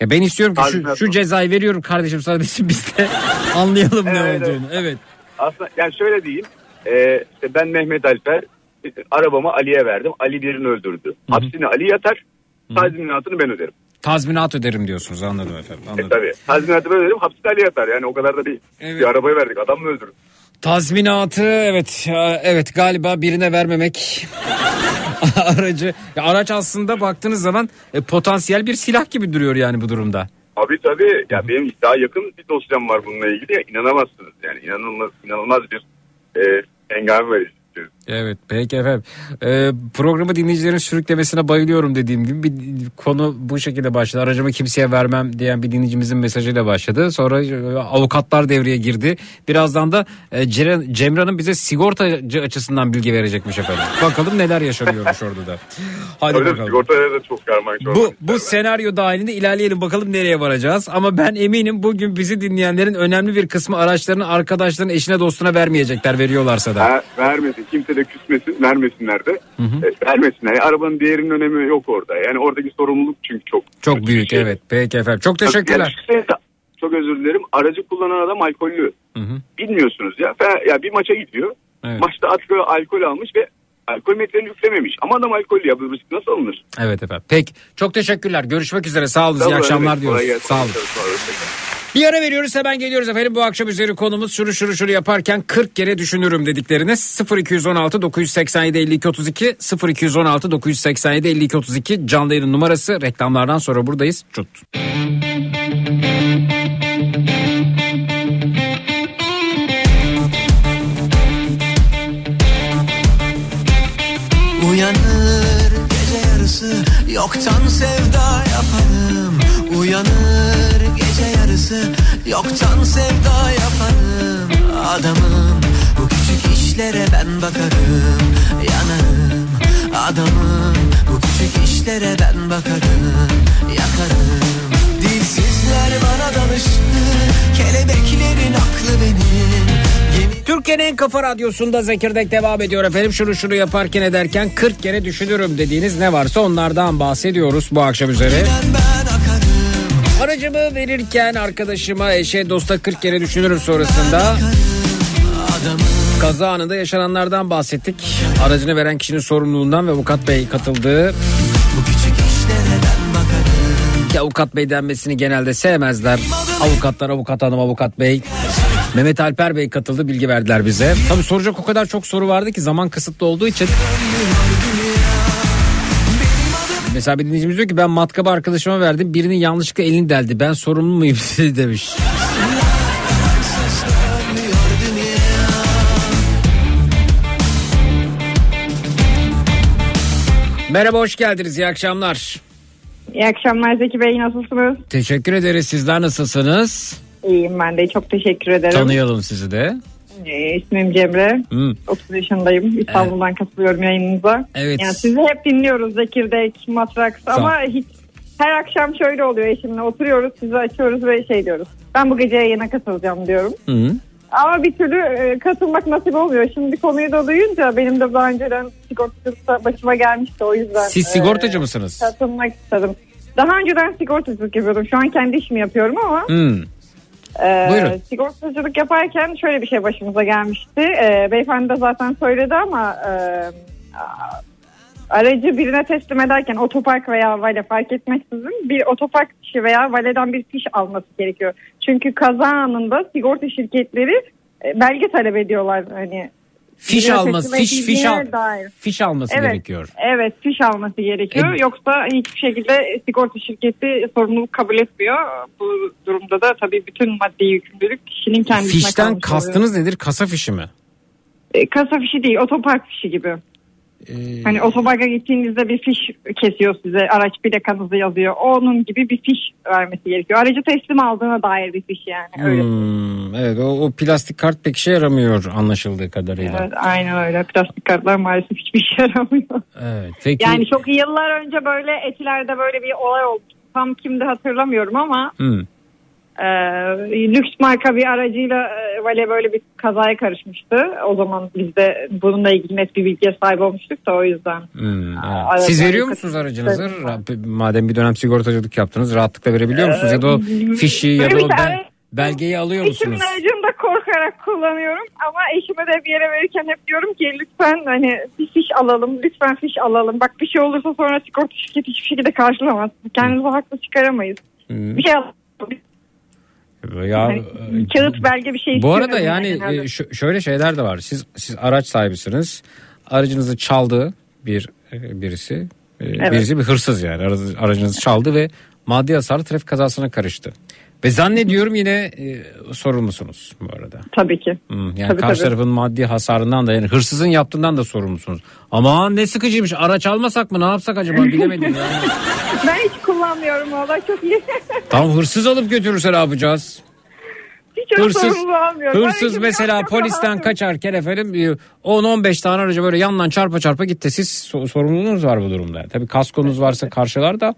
Ya ben istiyorum ki şu, şu cezayı veriyorum kardeşim sadece biz de anlayalım ne Evet, olduğunu. Evet. Aslında yani şöyle diyeyim e, işte ben Mehmet Alper arabamı Ali'ye verdim Ali birini öldürdü. Hapsini Ali yatar tazminatını ben öderim. Tazminat öderim diyorsunuz anladım efendim. E, Anladım. tabii tazminatı ben öderim hapsini Ali yatar yani o kadar da değil. Evet. Bir arabayı verdik adam mı öldürdü? Tazminatı evet ya, evet galiba birine vermemek aracı. Ya araç aslında baktığınız zaman e, potansiyel bir silah gibi duruyor yani bu durumda. Tabii tabii. Ya benim daha yakın bir dosyam var bununla ilgili. Ya, inanamazsınız yani inanılmaz inanılmaz bir e, hengame var. Evet peki efendim. Ee, programı dinleyicilerin sürüklemesine bayılıyorum dediğim gibi bir konu bu şekilde başladı. Aracımı kimseye vermem diyen bir dinleyicimizin mesajıyla başladı. Sonra e, avukatlar devreye girdi. Birazdan da e, Cemran'ın bize sigortacı açısından bilgi verecekmiş efendim. Bakalım neler yaşanıyormuş orada da. Hadi Öyle bakalım. sigortaya da çok karman Bu, bu senaryo dahilinde ilerleyelim bakalım nereye varacağız. Ama ben eminim bugün bizi dinleyenlerin önemli bir kısmı araçlarını arkadaşlarının eşine dostuna vermeyecekler veriyorlarsa da. Ha, vermesin. Kimse de küsmesin. Vermesinler de. E, vermesinler. Yani arabanın değerinin önemi yok orada. Yani oradaki sorumluluk çünkü çok. Çok büyük şey. evet. Peki efendim. Çok Yani teşekkürler. şey- çok özür dilerim. Aracı kullanan adam alkollü. Hı hı. Bilmiyorsunuz ya. Ya bir maça gidiyor. Evet. Maçta alkol, alkol almış ve alkol metrerini yüklememiş. Ama adam alkollü ya. Bu risk nasıl alınır? Evet efendim. Peki. Çok teşekkürler. Görüşmek üzere. Sağ olun. İyi Tamam, akşamlar evet, diyoruz. kolay gelsin. Sağ olun. Bir ara veriyoruz hemen geliyoruz efendim. Bu akşam üzeri konumuz şuru şuru şuru yaparken 40 kere düşünürüm dediklerine 0216 987 52 32 0216 987 52 32 canlı yayın numarası reklamlardan sonra buradayız. Çut. Uyanır gece yarısı yoktan sevda yaparım Uyanır yarısı yoktan sevda yaparım. Adamım bu küçük işlere ben bakarım. Yanarım. Adamım bu küçük işlere ben bakarım. Yakarım. Dilsizler bana danıştı kelebeklerin aklı benim Türkiye'nin en kafa radyosunda Zekirdek devam ediyor efendim. Şunu şunu yaparken ederken 40 kere düşünürüm dediğiniz ne varsa onlardan bahsediyoruz bu akşam üzere. Aracımı verirken arkadaşıma, eşe, dosta 40 kere düşünürüm sonrasında. Kaza anında yaşananlardan bahsettik. Aracını veren kişinin sorumluluğundan ve avukat bey bakarım ki avukat bey denmesini genelde sevmezler. Avukatlar, avukat hanım, avukat bey. Mehmet Alper Bey katıldı bilgi verdiler bize. Tabii soracak o kadar çok soru vardı ki zaman kısıtlı olduğu için. Mesela bir dinleyicimiz diyor ki ben matkabı arkadaşıma verdim birinin yanlışlıkla elini deldi ben sorumlu muyum demiş. Merhaba hoş geldiniz iyi akşamlar. İyi akşamlar Zeki Bey nasılsınız? Teşekkür ederiz sizler nasılsınız? İyiyim ben de çok teşekkür ederim. Tanıyalım sizi de. Ee, ismim Cemre. Hmm. 30 yaşındayım. İstanbul'dan katılıyorum yayınınıza. Evet. Yani sizi hep dinliyoruz. Zekirdek, Matraks ama hiç her akşam şöyle oluyor eşimle oturuyoruz sizi açıyoruz ve şey diyoruz. Ben bu gece yayına katılacağım diyorum. Hı. Ama bir türlü e, katılmak nasip olmuyor. Şimdi konuyu da duyunca benim de daha önceden sigortacılıkta başıma gelmişti o yüzden. Siz e, sigortacı mısınız? Katılmak istedim. Daha önceden sigortacılık yapıyordum. Şu an kendi işimi yapıyorum ama Hı. E, Buyurun. sigortacılık yaparken şöyle bir şey başımıza gelmişti. E, beyefendi de zaten söyledi ama e, aracı birine teslim ederken otopark veya vale fark etmeksizin bir otopark fişi veya valeden bir fiş alması gerekiyor. Çünkü kaza anında sigorta şirketleri e, belge talep ediyorlar hani Fiş alması, fiş fiş al, dair. fiş alması Evet. gerekiyor. Evet fiş alması gerekiyor. E- Yoksa hiçbir şekilde sigorta şirketi sorumluluk kabul etmiyor. Bu durumda da tabii bütün maddi yükümlülük kişinin kendisine Fişten kalmış oluyor. kastınız nedir? Kasa fişi mi? E, Kasa fişi değil otopark fişi gibi. Ee, Hani otoparka gittiğinizde bir fiş kesiyor size. Araç plakanızı yazıyor. Onun gibi bir fiş vermesi gerekiyor. Aracı teslim aldığına dair bir fiş yani. Öyle. Hmm, evet o, o plastik kart pek işe yaramıyor anlaşıldığı kadarıyla. Evet, aynen öyle. Plastik kartlar maalesef hiçbir işe yaramıyor. Evet. Peki. Yani çok yıllar önce böyle etilerde böyle bir olay oldu. Tam kimde hatırlamıyorum ama Hmm. E, lüks marka bir aracıyla e, Vale böyle bir kazaya karışmıştı. O zaman biz de bununla ilgili net bir bilgiye sahip olmuştuk da o yüzden. Hmm, evet. evet, Siz veriyor musunuz aracınızı? Ra- Madem bir dönem sigortacılık yaptınız rahatlıkla verebiliyor musunuz? Ya da o fişi ya da o ara- belgeyi alıyor Eşimin musunuz? aracını da korkarak kullanıyorum ama eşime de bir yere verirken hep diyorum ki lütfen hani bir fiş alalım lütfen fiş alalım. Bak bir şey olursa sonra sigorta şirketi hiçbir şekilde karşılamaz. Kendimizi haklı çıkaramayız. Hmm. Bir şey alalım. Ya, Hani e, kağıt belge bir şey Bu arada yani e, ş- şöyle şeyler de var. Siz siz araç sahibisiniz. Aracınızı çaldı bir e, birisi. Evet. Birisi bir hırsız yani. Aracı- Aracınızı çaldı ve maddi hasarlı trafik kazasına karıştı. Ve zannediyorum yine e, sorumlusunuz bu arada. Tabii ki. Hmm, yani Tabii, karşı tabii. tarafın maddi hasarından da yani hırsızın yaptığından da sorumlusunuz. Ama ne sıkıcıymış. Araç almasak mı? Ne yapsak acaba? Bilemedim yani. Ben hiç kullanmıyorum valla çok iyi. Tam hırsız alıp götürürse ne yapacağız? hiç Hırsız, hırsız hiç mesela polisten kaçarken efendim e, 10-15 tane aracı böyle yandan çarpa çarpa gitti. Siz so- sorumluluğunuz var bu durumda. Tabii kaskonuz varsa karşılar da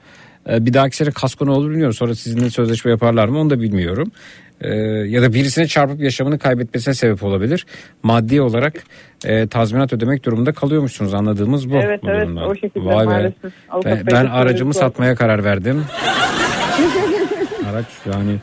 e, bir dahaki sene kasko ne olur bilmiyorum. Sonra sizinle sözleşme yaparlar mı onu da bilmiyorum. E, ya da birisine çarpıp yaşamını kaybetmesine sebep olabilir. Maddi olarak e, tazminat ödemek durumunda kalıyormuşsunuz anladığımız bu. Evet, bu evet, durumdan. o şekilde Vay maalesef. Ben, ben aracımı satmaya karar verdim. Araç yani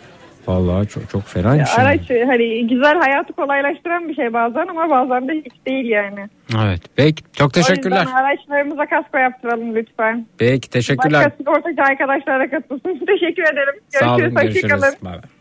vallahi çok çok fenaymış. yani. Araç hani güzel hayatı kolaylaştıran bir şey bazen ama bazen de hiç değil yani. Evet. Peki çok O teşekkürler. yüzden araçlarımıza kasko yaptıralım lütfen. Peki teşekkürler. Başka sigortacı arkadaşlar da katılsın. Teşekkür ederim. Sağ olun Görüşürüz. görüşürüz. Hoşçakalın.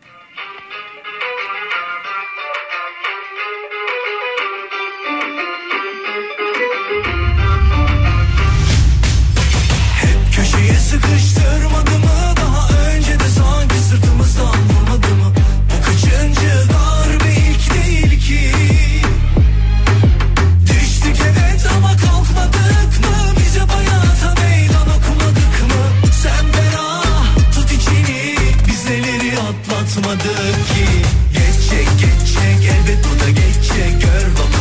Atlatmadık ki? Geçecek geçecek elbet bu da geçecek. Gör bak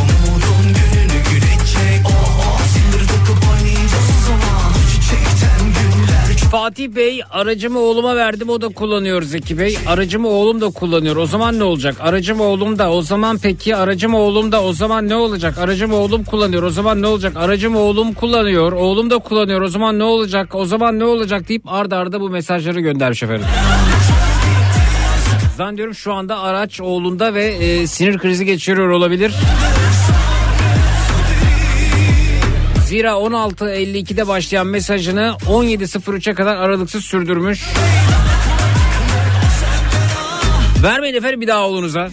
Fatih Bey aracımı oğluma verdim o da kullanıyor Zeki Bey. Aracımı oğlum da kullanıyor. O zaman ne olacak? Aracım oğlum da o zaman peki aracım oğlum da o zaman ne olacak? Aracım oğlum kullanıyor. O zaman ne olacak? Aracım oğlum kullanıyor. Oğlum da kullanıyor. O zaman ne olacak? O zaman ne olacak deyip arda arda bu mesajları göndermiş efendim. Zannediyorum şu anda araç oğlunda ve e, sinir krizi geçiriyor olabilir. Zira 16.52'de başlayan mesajını 17.03'e kadar aralıksız sürdürmüş. Vermeyin efendim bir daha oğlunuza.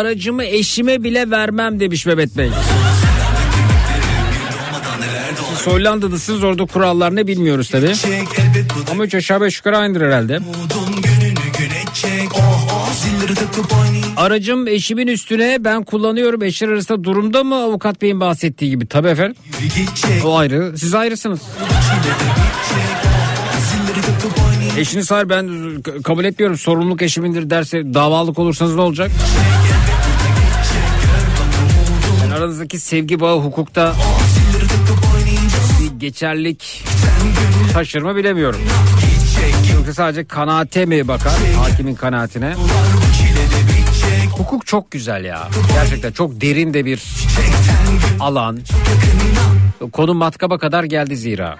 Aracımı eşime bile vermem demiş Mehmet Bey. Siz Hollanda'dasınız orada kurallar ne bilmiyoruz tabi. Ama üç aşağı beş yukarı aynıdır herhalde. Aracım eşimin üstüne ben kullanıyorum eşler arasında durumda mı avukat beyin bahsettiği gibi. Tabi efendim o ayrı siz ayrısınız. Eşiniz hayır ben kabul etmiyorum sorumluluk eşimindir derse davalık olursanız ne olacak? Aranızdaki sevgi bağı hukukta bir geçerlik taşır mı bilemiyorum. Yoksa sadece kanaate mi bakar hakimin kanaatine? Hukuk çok güzel ya. Gerçekten çok derin de bir alan. Konu matkaba kadar geldi zira.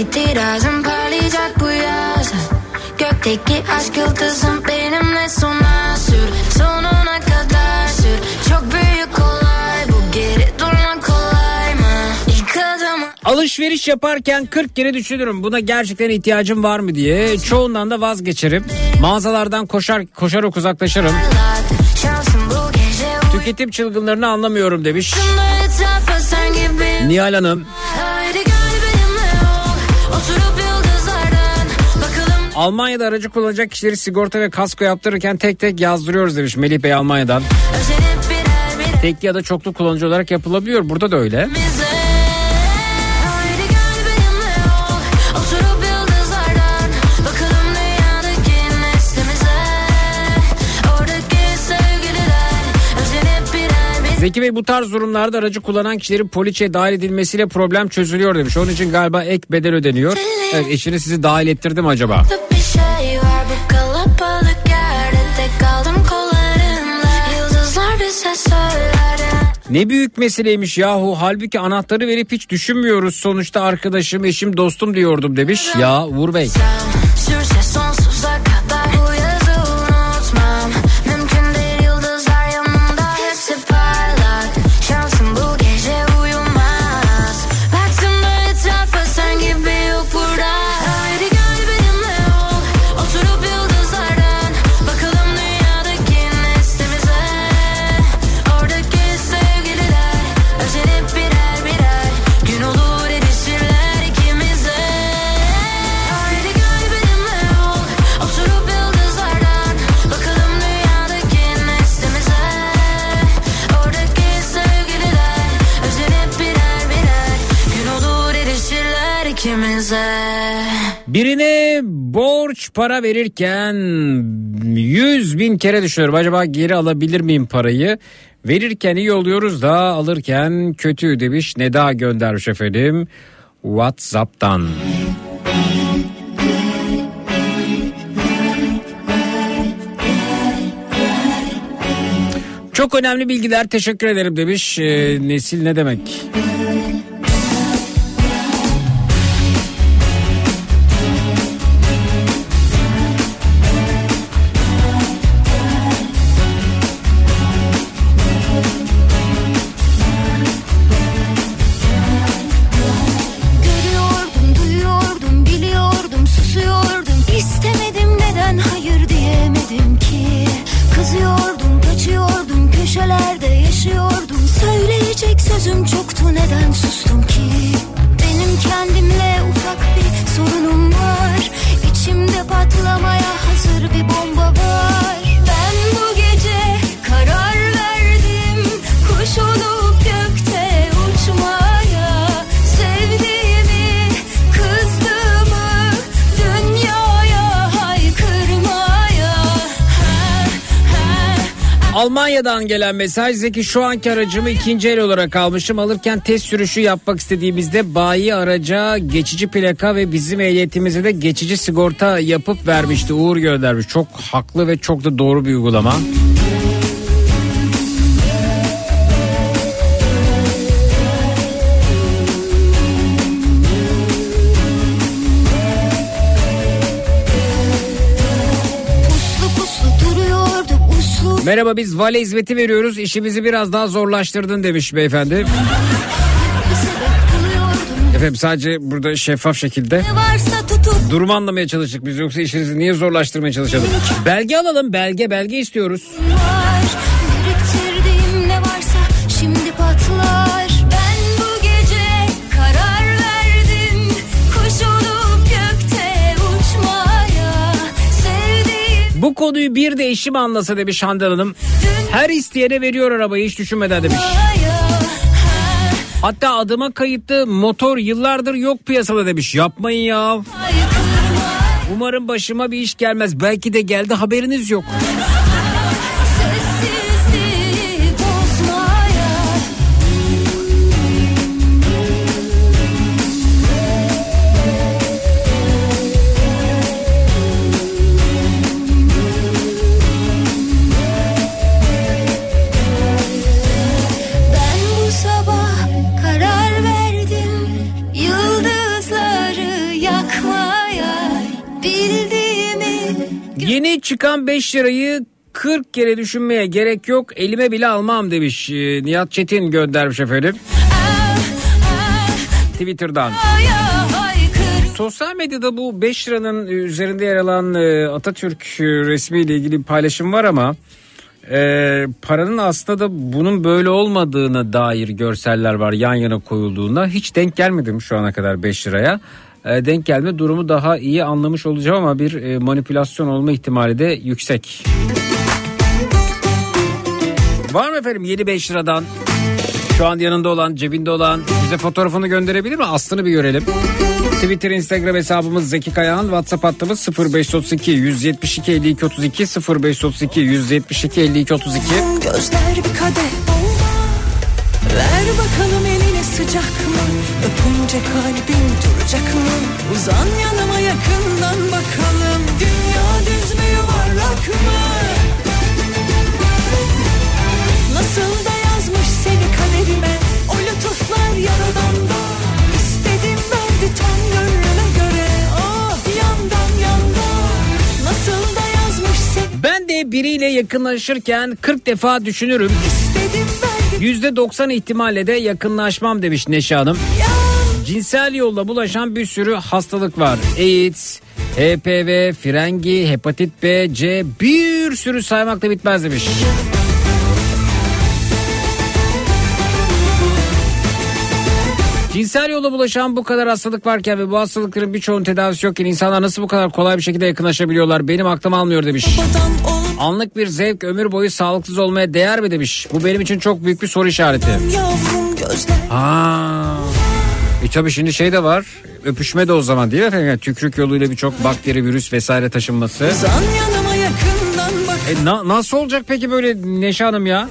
İtirazın parlayacak bu yaz Gökteki aşk yıldızım benimle sona sür Sonuna kadar sür Çok büyük olay bu geri durmak kolay mı? İlk adımı Alışveriş yaparken 40 kere düşünürüm buna gerçekten ihtiyacım var mı diye. Çoğundan da vazgeçerim. Mağazalardan koşar koşarak uzaklaşırım. Tüketim çılgınlarını anlamıyorum demiş. Nihal Hanım. Almanya'da aracı kullanacak kişileri sigorta ve kasko yaptırırken tek tek yazdırıyoruz demiş Melih Bey Almanya'dan. Tek ya da çoklu kullanıcı olarak yapılabiliyor. Burada da öyle. bize Zeki Bey bu tarz durumlarda aracı kullanan kişilerin poliçeye dahil edilmesiyle problem çözülüyor demiş. Onun için galiba ek bedel ödeniyor. Evet eşiniz sizi dahil ettirdi mi acaba? şey Ne büyük meseleymiş yahu. Halbuki anahtarı verip hiç düşünmüyoruz. Sonuçta arkadaşım, eşim, dostum diyordum demiş. Ya Uğur Bey. Sürse Birine borç para verirken 100 bin kere düşünüyorum. Acaba geri alabilir miyim parayı? Verirken iyi oluyoruz da alırken kötü demiş. Neda göndermiş efendim. Whatsapp'tan. Çok önemli bilgiler teşekkür ederim demiş. Ee, nesil ne demek? Almanya'dan gelen mesaj Zeki şu anki aracımı ikinci el olarak almışım. Alırken test sürüşü yapmak istediğimizde bayi araca geçici plaka ve bizim ehliyetimize de geçici sigorta yapıp vermişti. Uğur göndermiş. Çok haklı ve çok da doğru bir uygulama. Merhaba biz vale hizmeti veriyoruz. İşimizi biraz daha zorlaştırdın demiş beyefendi. Efendim sadece burada şeffaf şekilde durumu anlamaya çalıştık biz yoksa işinizi niye zorlaştırmaya çalışalım? Belge alalım belge belge istiyoruz. var Bu konuyu bir de eşim anlasa demiş Handan Hanım. Her isteyene veriyor arabayı hiç düşünmeden demiş. Hatta adıma kayıtlı motor yıllardır yok piyasada demiş. Yapmayın ya. Umarım başıma bir iş gelmez. Belki de geldi haberiniz yok. Sessizliği Bildiğimi Yeni çıkan 5 lirayı 40 kere düşünmeye gerek yok. Elime bile almam demiş. Ee, Nihat Çetin göndermiş efendim. Twitter'dan. Sosyal medyada bu 5 liranın üzerinde yer alan e, Atatürk e, resmiyle ilgili bir paylaşım var ama e, paranın aslında da bunun böyle olmadığına dair görseller var yan yana koyulduğunda. Hiç denk gelmedim şu ana kadar 5 liraya. E, denk gelme durumu daha iyi anlamış olacağım ama bir e, manipülasyon olma ihtimali de yüksek. Var mı efendim yeni 5 liradan şu an yanında olan cebinde olan bize fotoğrafını gönderebilir mi? Aslını bir görelim. Twitter, Instagram hesabımız Zeki Kayağan. WhatsApp hattımız 0532 172 52 32 0532 172 52 32. Gözler bir kadeh Ver bakalım eline sıcak mı Öpünce mı Uzan yanıma yakından bakalım. Dünya düz mü yuvarlak mı? Nasıl da yazmış seni kaderime. O lütuflar yaradan da. İstedim verdi tam gönlüme göre. Ah yandan yandan Nasıl da yazmış seni Ben de biriyle yakınlaşırken 40 defa düşünürüm. İstedim verdi %90 ihtimalle de yakınlaşmam demiş Neşe Hanım. Cinsel yolla bulaşan bir sürü hastalık var. AIDS, HPV, frengi, hepatit B, C bir sürü saymakla bitmez demiş. Cinsel yolla bulaşan bu kadar hastalık varken ve bu hastalıkların birçoğunun tedavisi yokken insanlar nasıl bu kadar kolay bir şekilde yakınlaşabiliyorlar? Benim aklım almıyor demiş. Anlık bir zevk ömür boyu sağlıksız olmaya değer mi demiş. Bu benim için çok büyük bir soru işareti. Aa. E tabii şimdi şey de var. Öpüşme de o zaman değil mi efendim? Yani tükürük yoluyla birçok bakteri, virüs vesaire taşınması. E na- nasıl olacak peki böyle Neşe Hanım ya?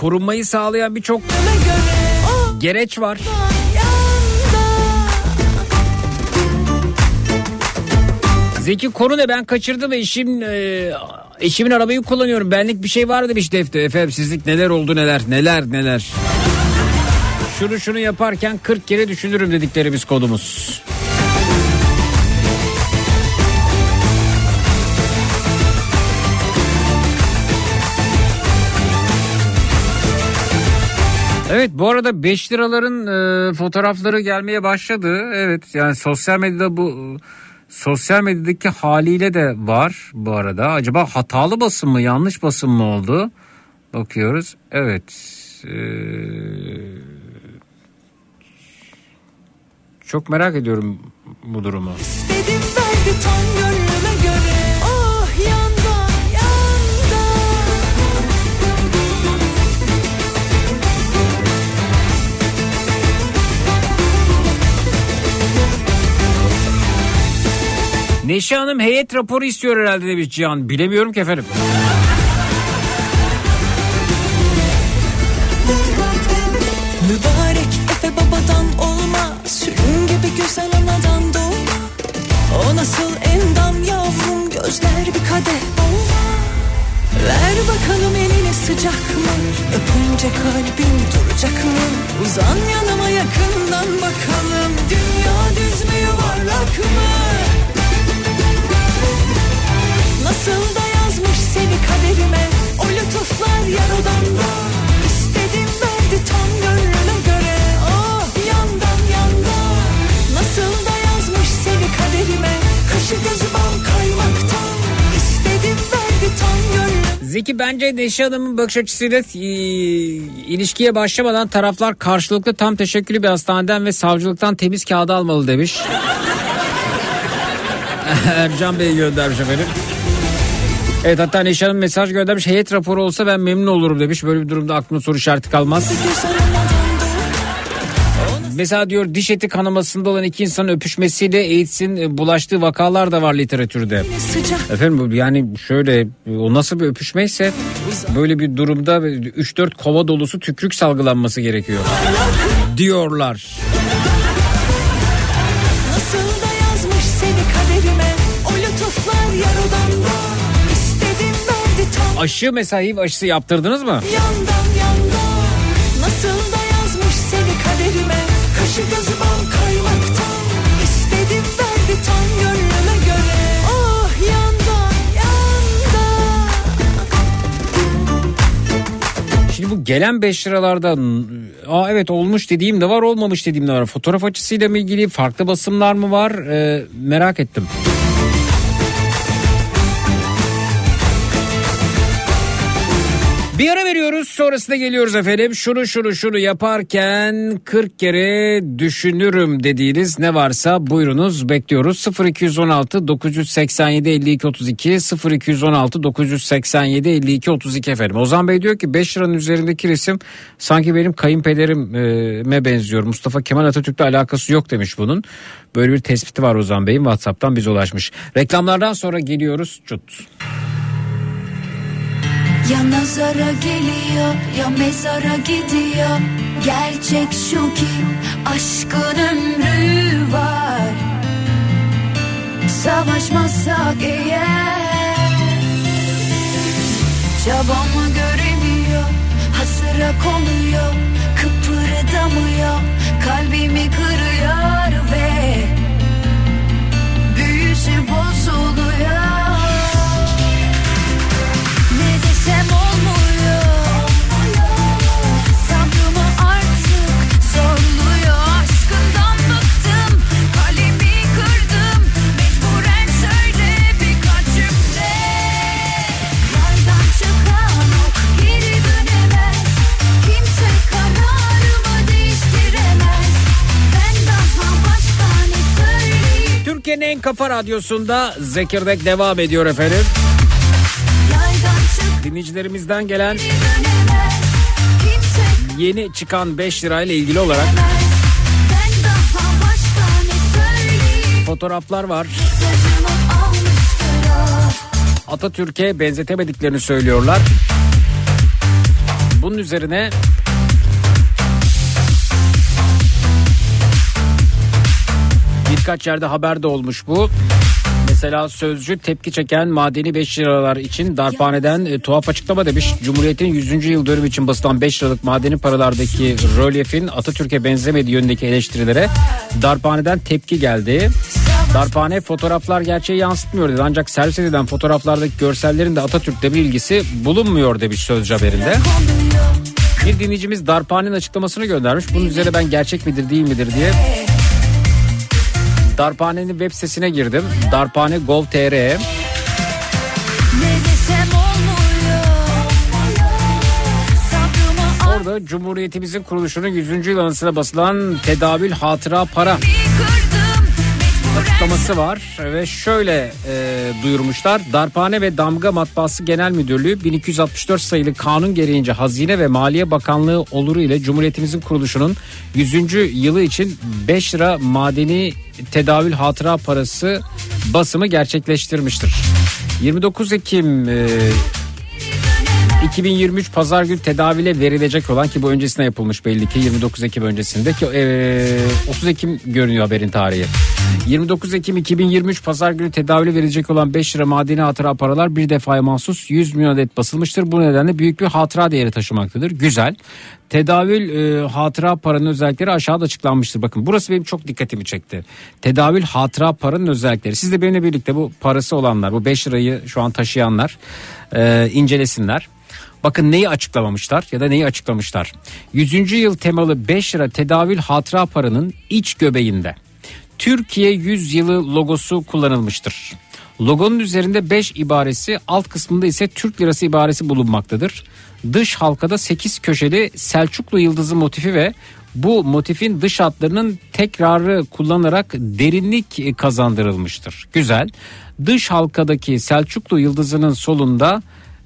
Korunmayı sağlayan birçok gereç var. Zeki konu ne ben kaçırdım eşim e, eşimin arabayı kullanıyorum. Benlik bir şey var demiş Defte. Efendim sizlik neler oldu neler neler neler. Şunu şunu yaparken 40 kere düşünürüm dediklerimiz kodumuz. Evet bu arada 5 liraların e, fotoğrafları gelmeye başladı. Evet yani sosyal medyada bu e, sosyal medyadaki haliyle de var bu arada. Acaba hatalı basım mı yanlış basım mı oldu? Bakıyoruz. Evet. e, çok merak ediyorum bu durumu. İstedim verdi tam Neşe Hanım heyet raporu istiyor herhalde demiş Cihan. Bilemiyorum ki efendim. Mübarek Efe babadan olma Sürüm gibi güzel anadan doğma O nasıl endam yavrum Gözler bir kadeh olma Ver bakalım elini sıcak mı Öpünce kalbim duracak mı Uzan yanıma yakından bakalım Dünya düz mü yuvarlak mı Nasıl da yazmış seni kaderime. O lütuflar yar odamda. İstedim verdi tam gönlüme göre. Ah yandan yandan Nasıl da yazmış seni kaderime. Kaşı gözü bal kaymaktan İstedim verdi tam gönlüme. Zeki bence Neşe Hanım'ın bakış açısıyla e, ilişkiye başlamadan taraflar karşılıklı tam teşekküllü bir hastaneden ve savcılıktan temiz kağıdı almalı demiş. Ercan Bey göndermiş efendim. Evet hatta Neşe Hanım mesaj göndermiş. Heyet raporu olsa ben memnun olurum demiş. Böyle bir durumda aklına soru işareti kalmaz. Mesela diyor diş eti kanamasında olan iki insanın öpüşmesiyle AIDS'in e, bulaştığı vakalar da var literatürde. Efendim yani şöyle o nasıl bir öpüşmeyse böyle bir durumda 3-4 kova dolusu tükürük salgılanması gerekiyor. Diyorlar. Aşı mesela HIV aşısı yaptırdınız mı? yandan yandan Nasıl da yazmış seni kaderime Kaşı gözü bal kaymaktan İstedim verdi tam gönlüme göre Oh yandan yandan Şimdi bu gelen 5 liralardan aa evet olmuş dediğim de var olmamış dediğim de var. Fotoğraf açısıyla mı ilgili farklı basımlar mı var Ee, merak ettim. Bir ara veriyoruz sonrasında geliyoruz efendim. Şunu şunu şunu yaparken 40 kere düşünürüm dediğiniz ne varsa buyurunuz bekliyoruz. 0216 987 52 32 0216 987 52 32 efendim. Ozan Bey diyor ki 5 liranın üzerindeki resim sanki benim kayınpederime benziyor. Mustafa Kemal Atatürk'le alakası yok demiş bunun. Böyle bir tespiti var Ozan Bey'in WhatsApp'tan bize ulaşmış. Reklamlardan sonra geliyoruz. Cut. Ya nazara geliyor ya mezara gidiyor. Gerçek şu ki aşkın ömrü var. Savaşmazsak eğer Çabamı göremiyor hasıra konuyor Kıpırdamıyor. Kalbimi kırıyor Türkiye'nin en kafa radyosunda Zekirdek devam ediyor efendim. Dinleyicilerimizden gelen yeni çıkan 5 lirayla ilgili olarak fotoğraflar var. Atatürk'e benzetemediklerini söylüyorlar. Bunun üzerine birkaç yerde haber de olmuş bu. Mesela Sözcü tepki çeken madeni 5 liralar için darphaneden e, tuhaf açıklama demiş. Cumhuriyet'in 100. yıl dönümü için basılan 5 liralık madeni paralardaki rölyefin Atatürk'e benzemediği yönündeki eleştirilere darphaneden tepki geldi. Darphane fotoğraflar gerçeği yansıtmıyor dedi. Ancak servis edilen fotoğraflardaki görsellerin de Atatürk'le bir ilgisi bulunmuyor demiş Sözcü haberinde. Bir dinleyicimiz darphanenin açıklamasını göndermiş. Bunun üzerine ben gerçek midir değil midir diye Darphane'nin web sitesine girdim. Darphane Gov.tr Orada Cumhuriyetimizin kuruluşunun 100. yıl anısına basılan tedavül hatıra para açıklaması var ve şöyle e, duyurmuşlar. Darphane ve Damga Matbaası Genel Müdürlüğü 1264 sayılı kanun gereğince Hazine ve Maliye Bakanlığı oluru ile Cumhuriyetimizin kuruluşunun 100. yılı için 5 lira madeni tedavül hatıra parası basımı gerçekleştirmiştir. 29 Ekim e, 2023 pazar günü tedavile verilecek olan ki bu öncesine yapılmış belli ki 29 Ekim öncesinde ki e, 30 Ekim görünüyor haberin tarihi. 29 Ekim 2023 pazar günü tedavile verilecek olan 5 lira madeni hatıra paralar bir defaya mahsus 100 milyon adet basılmıştır. Bu nedenle büyük bir hatıra değeri taşımaktadır. Güzel. Tedavül e, hatıra paranın özellikleri aşağıda açıklanmıştır. Bakın burası benim çok dikkatimi çekti. Tedavül hatıra paranın özellikleri. Siz de benimle birlikte bu parası olanlar, bu 5 lirayı şu an taşıyanlar e, incelesinler. Bakın neyi açıklamamışlar ya da neyi açıklamışlar. 100. yıl temalı 5 lira tedavül hatıra paranın iç göbeğinde Türkiye 100 yılı logosu kullanılmıştır. Logonun üzerinde 5 ibaresi alt kısmında ise Türk lirası ibaresi bulunmaktadır. Dış halkada 8 köşeli Selçuklu yıldızı motifi ve bu motifin dış hatlarının tekrarı kullanarak derinlik kazandırılmıştır. Güzel. Dış halkadaki Selçuklu yıldızının solunda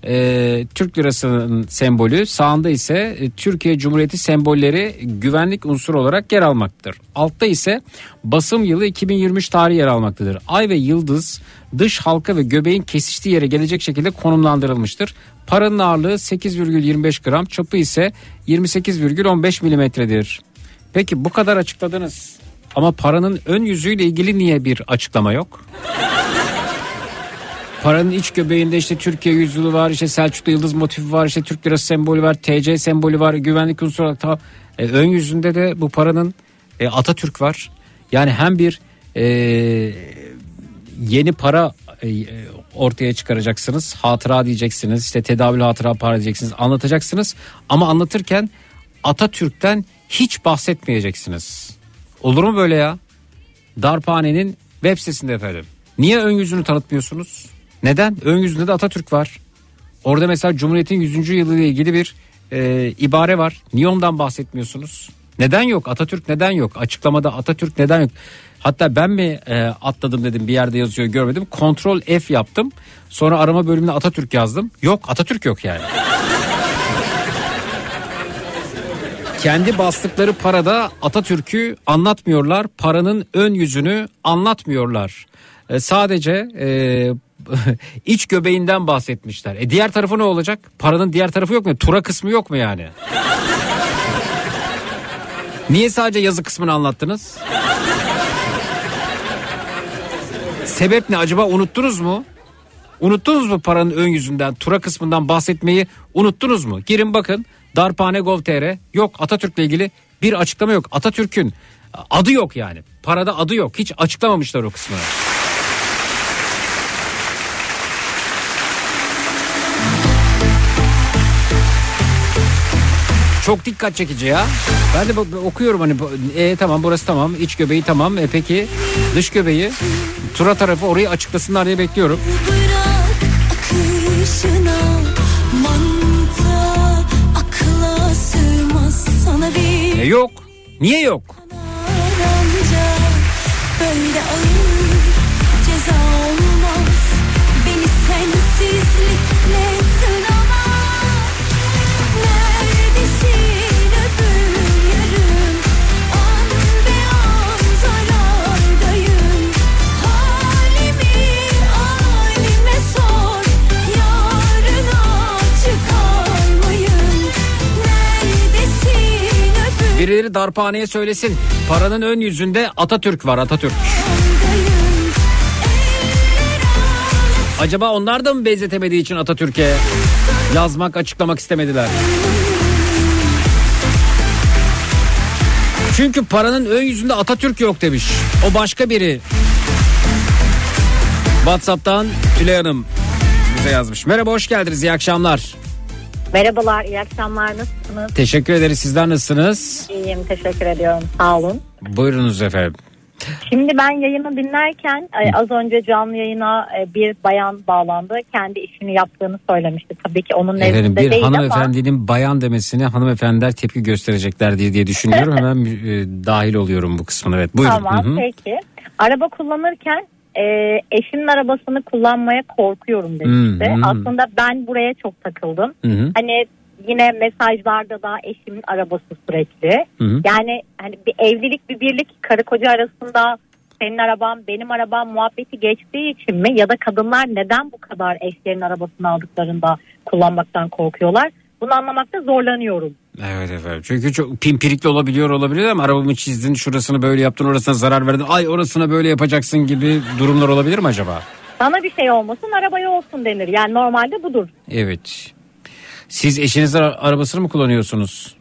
e, Türk lirasının sembolü sağında ise e, Türkiye Cumhuriyeti sembolleri güvenlik unsuru olarak yer almaktadır. Altta ise basım yılı 2023 tarihi yer almaktadır. Ay ve yıldız dış halka ve göbeğin kesiştiği yere gelecek şekilde konumlandırılmıştır. Paranın ağırlığı 8,25 gram çapı ise 28,15 milimetredir. Peki bu kadar açıkladınız ama paranın ön yüzüyle ilgili niye bir açıklama yok? Paranın iç göbeğinde işte Türkiye yüzyılı var, işte Selçuklu yıldız motifi var, işte Türk lirası sembolü var, TC sembolü var, güvenlik unsuru olarak ta- e, ön yüzünde de bu paranın e, Atatürk var. Yani hem bir e, yeni para e, ortaya çıkaracaksınız, hatıra diyeceksiniz, işte tedavül hatıra para diyeceksiniz, anlatacaksınız ama anlatırken Atatürk'ten hiç bahsetmeyeceksiniz. Olur mu böyle ya? Darphane'nin web sitesinde efendim. Niye ön yüzünü tanıtmıyorsunuz? Neden? Ön yüzünde de Atatürk var. Orada mesela Cumhuriyet'in 100. yılı ile ilgili bir e, ibare var. Niye ondan bahsetmiyorsunuz? Neden yok? Atatürk neden yok? Açıklamada Atatürk neden yok? Hatta ben mi e, atladım dedim bir yerde yazıyor görmedim. Kontrol F yaptım. Sonra arama bölümüne Atatürk yazdım. Yok Atatürk yok yani. Kendi bastıkları parada Atatürk'ü anlatmıyorlar. Paranın ön yüzünü anlatmıyorlar. E, sadece e, iç göbeğinden bahsetmişler. E diğer tarafı ne olacak? Paranın diğer tarafı yok mu? Tura kısmı yok mu yani? Niye sadece yazı kısmını anlattınız? Sebep ne acaba unuttunuz mu? Unuttunuz mu paranın ön yüzünden, tura kısmından bahsetmeyi unuttunuz mu? Girin bakın darphane.gov.tr yok Atatürk'le ilgili bir açıklama yok. Atatürk'ün adı yok yani. Parada adı yok. Hiç açıklamamışlar o kısmını. Çok dikkat çekici ya. Ben de okuyorum hani e, tamam burası tamam iç göbeği tamam e peki dış göbeği tura tarafı orayı açıklasınlar diye bekliyorum. Bırak akışına manta akla sığmaz sana bir E yok. Niye yok? böyle ağır ceza olmaz beni sensizlikle sınama Birileri darphaneye söylesin. Paranın ön yüzünde Atatürk var Atatürk. Acaba onlar da mı benzetemediği için Atatürk'e yazmak açıklamak istemediler? Çünkü paranın ön yüzünde Atatürk yok demiş. O başka biri. WhatsApp'tan Tülay Hanım bize yazmış. Merhaba hoş geldiniz iyi akşamlar. Merhabalar, iyi akşamlar. Nasılsınız? Teşekkür ederiz sizler nasılsınız? İyiyim, teşekkür ediyorum. Sağ olun. Buyurunuz efendim. Şimdi ben yayını dinlerken e, az önce canlı yayına e, bir bayan bağlandı. Kendi işini yaptığını söylemişti. Tabii ki onun Efendim nezdinde bir değil ama. hanımefendinin bayan demesine hanımefendiler tepki gösterecekler diye diye düşünüyorum. Hemen e, dahil oluyorum bu kısmına. Evet buyurun. Tamam Hı hı. peki. Araba kullanırken e, eşimin arabasını kullanmaya korkuyorum demişti. Hmm, hmm. Aslında ben buraya çok takıldım. Hı. Hani yine mesajlarda da eşimin arabası sürekli. Hı. Yani hani bir evlilik bir birlik karı koca arasında senin araban benim arabam muhabbeti geçtiği için mi ya da kadınlar neden bu kadar eşlerin arabasını aldıklarında kullanmaktan korkuyorlar? Bunu anlamakta zorlanıyorum. Evet efendim. Çünkü çok pimpirikli olabiliyor olabilir ama arabamı çizdin şurasını böyle yaptın orasına zarar verdin. Ay orasına böyle yapacaksın gibi durumlar olabilir mi acaba? Sana bir şey olmasın arabaya olsun denir. Yani normalde budur. Evet. Siz eşinizin ara- arabasını mı kullanıyorsunuz?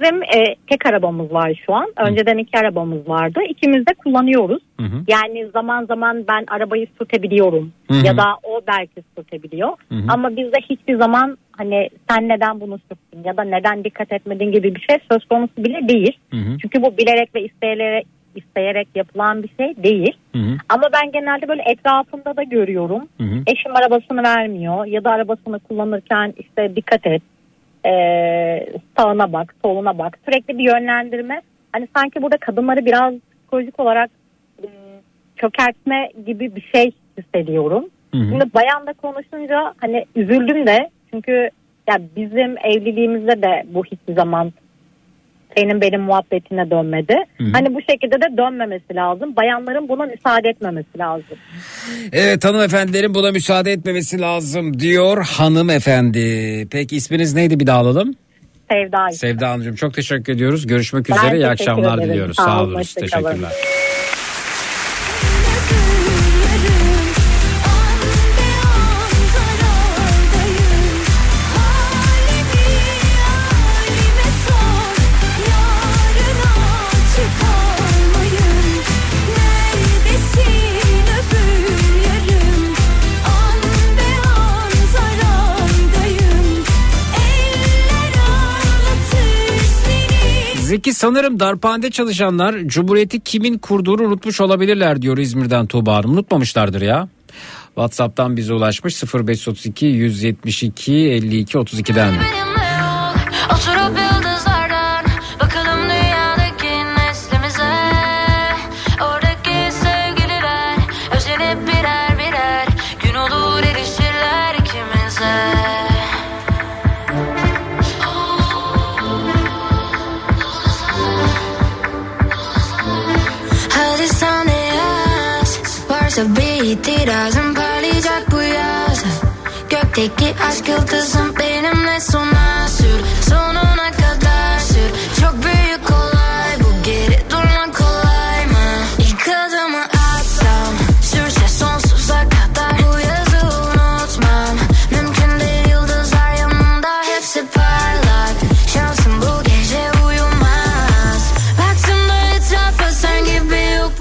Bizim e, tek arabamız var şu an. Önceden iki arabamız vardı. İkimiz de kullanıyoruz. Hı hı. Yani zaman zaman ben arabayı sürtebiliyorum. Hı hı. Ya da o belki sürtebiliyor. Hı hı. Ama bizde hiçbir zaman hani sen neden bunu sürttün ya da neden dikkat etmedin gibi bir şey söz konusu bile değil. Hı hı. Çünkü bu bilerek ve isteyerek, isteyerek yapılan bir şey değil. Hı hı. Ama ben genelde böyle etrafımda da görüyorum. Hı hı. Eşim arabasını vermiyor ya da arabasını kullanırken işte dikkat et. Ee, sağına bak, soluna bak. Sürekli bir yönlendirme. Hani sanki burada kadınları biraz psikolojik olarak ım, çökertme gibi bir şey hissediyorum. Hı hı. Şimdi bayanla konuşunca hani üzüldüm de çünkü ya bizim evliliğimizde de bu hiçbir zaman senin benim muhabbetine dönmedi. Hı hı. Hani bu şekilde de dönmemesi lazım. Bayanların buna müsaade etmemesi lazım. Evet hanımefendilerin buna müsaade etmemesi lazım diyor hanımefendi. Peki isminiz neydi bir daha alalım? Sevda. Sevda Hanımcığım çok teşekkür ediyoruz. Görüşmek Ben üzere. İyi akşamlar ederim. diliyoruz. Sağ Sağ olun, hoşça kalın. Zeki sanırım darphanede çalışanlar Cumhuriyeti kimin kurduğunu unutmuş olabilirler diyor İzmir'den Tuğba Hanım. Unutmamışlardır ya. WhatsApp'tan bize ulaşmış 0532 172 52 32'den. Oturup Gökteki aşk yıldızım benimle sona sür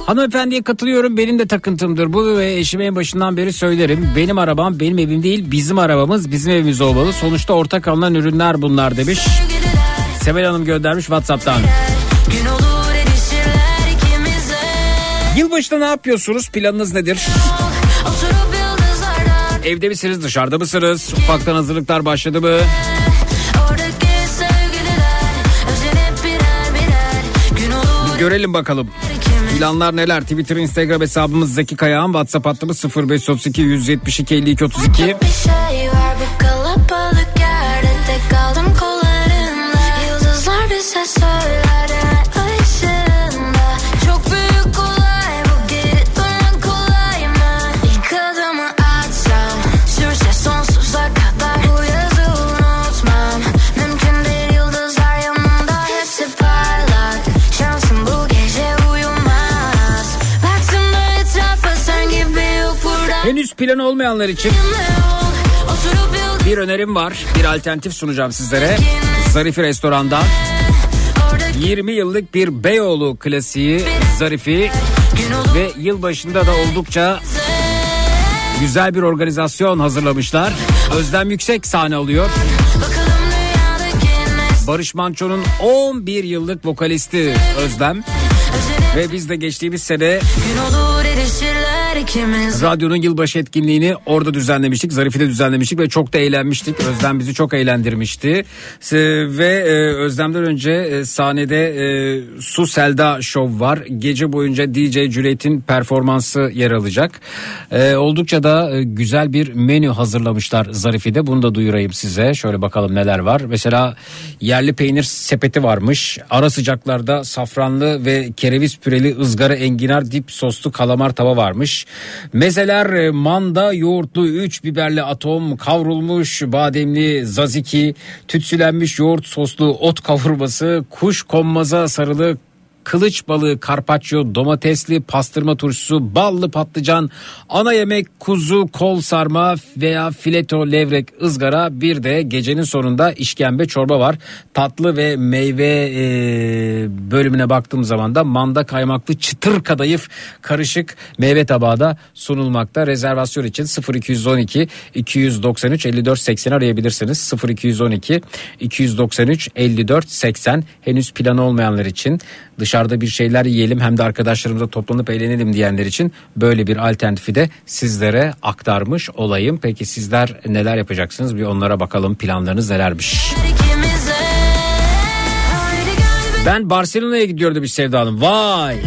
Hanımefendiye katılıyorum benim de takıntımdır bu ve eşime en başından beri söylerim. Benim arabam benim evim değil bizim arabamız bizim evimiz olmalı. Sonuçta ortak alınan ürünler bunlar demiş. Sevel Hanım göndermiş Whatsapp'tan. Yılbaşında ne yapıyorsunuz? Planınız nedir? Evde misiniz dışarıda mısınız? Ufaktan hazırlıklar başladı mı? Görelim bakalım. Planlar neler? Twitter, Instagram hesabımız Zeki Kayağan. WhatsApp hattımız 0532 172 52 32. Bir şey var kaldım kollarında Yıldızlar bize söyler planı olmayanlar için bir önerim var. Bir alternatif sunacağım sizlere. Zarifi restoranda 20 yıllık bir Beyoğlu klasiği Zarifi ve yılbaşında da oldukça güzel bir organizasyon hazırlamışlar. Özlem Yüksek sahne alıyor. Barış Manço'nun 11 yıllık vokalisti Özlem ve biz de geçtiğimiz sene Radyonun yılbaşı etkinliğini orada düzenlemiştik. Zarife'de düzenlemiştik ve çok da eğlenmiştik. Özlem bizi çok eğlendirmişti. Se- Ve e, Özlem'den önce e, sahnede e, Su Selda Show var. Gece boyunca DJ Cüneyt'in performansı yer alacak. E, oldukça da güzel bir menü hazırlamışlar Zarife'de. Bunu da duyurayım size. Şöyle bakalım neler var. Mesela yerli peynir sepeti varmış. Ara sıcaklarda safranlı ve kereviz püreli ızgara enginar dip soslu kalamar tava varmış. Mezeler e, manda yoğurtlu 3 biberli atom kavrulmuş bademli zaziki tütsülenmiş yoğurt soslu ot kavurması kuş konmaza sarılı kılıç balığı, karpaccio, domatesli, pastırma turşusu, ballı patlıcan, ana yemek, kuzu, kol sarma veya fileto, levrek, ızgara bir de gecenin sonunda işkembe çorba var. Tatlı ve meyve e, bölümüne baktığım zaman da manda kaymaklı çıtır kadayıf karışık meyve tabağı da sunulmakta. Rezervasyon için 0212 293 54 80 arayabilirsiniz. 0212 293 54 80 henüz planı olmayanlar için dışarıda bir şeyler yiyelim hem de arkadaşlarımızla toplanıp eğlenelim diyenler için böyle bir alternatifi de sizlere aktarmış olayım. Peki sizler neler yapacaksınız bir onlara bakalım planlarınız nelermiş. Ben Barcelona'ya gidiyordu bir Sevda Hanım. Vay!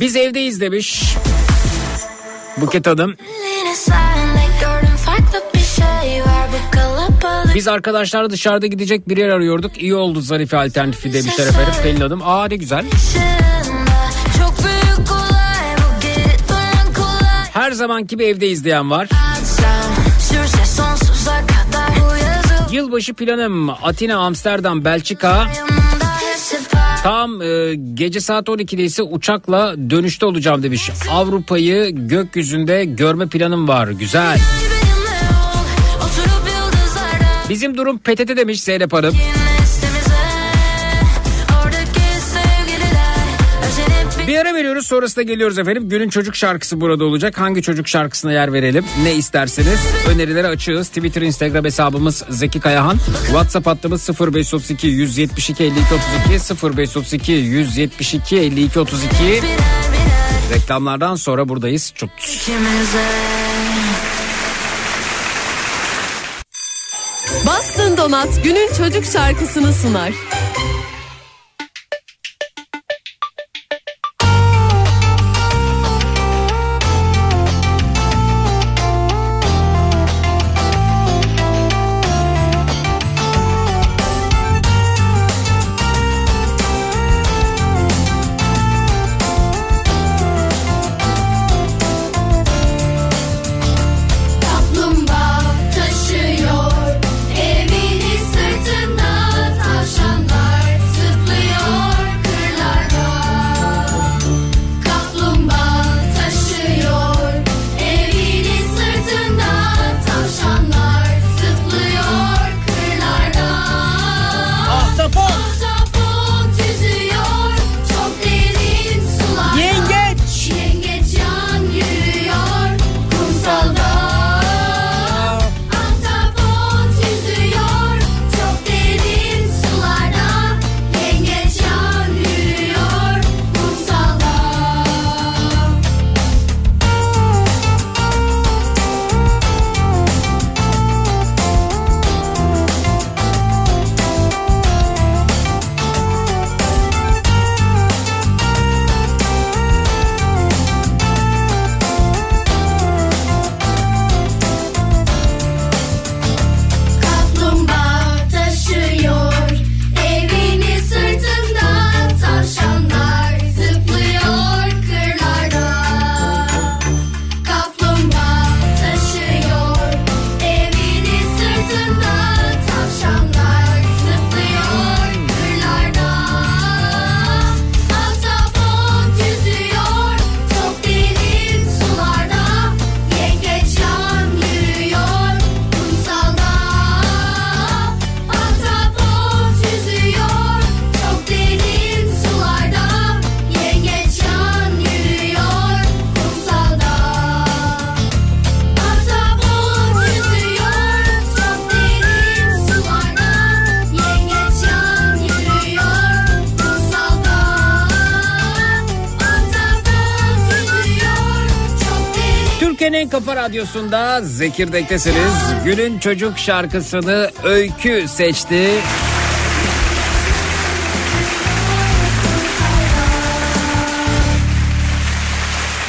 Biz evdeyiz demiş. Bu kalabalık Biz arkadaşlar dışarıda gidecek bir yer arıyorduk. İyi oldu Zarife alternatifi demişler efendim. Pelin Hanım. Aa ne güzel. Her zamanki bir evde izleyen var. Yılbaşı planım Atina, Amsterdam, Belçika. Tam e, gece saat 12'de ise uçakla dönüşte olacağım demiş. Avrupa'yı gökyüzünde görme planım var. Güzel. Bizim durum PTT demiş Zeynep Hanım. Bir ara veriyoruz sonrasında geliyoruz efendim. Günün çocuk şarkısı burada olacak. Hangi çocuk şarkısına yer verelim? Ne isterseniz önerileri açığız. Twitter, Instagram hesabımız Zeki Kayahan. WhatsApp hattımız 0532 172 52 32 0532 172 52 32. birer birer Reklamlardan sonra buradayız. Çut. Bastın Donat günün çocuk şarkısını sunar. Radyosu'nda Zekirdek'tesiniz. Günün çocuk şarkısını Öykü seçti.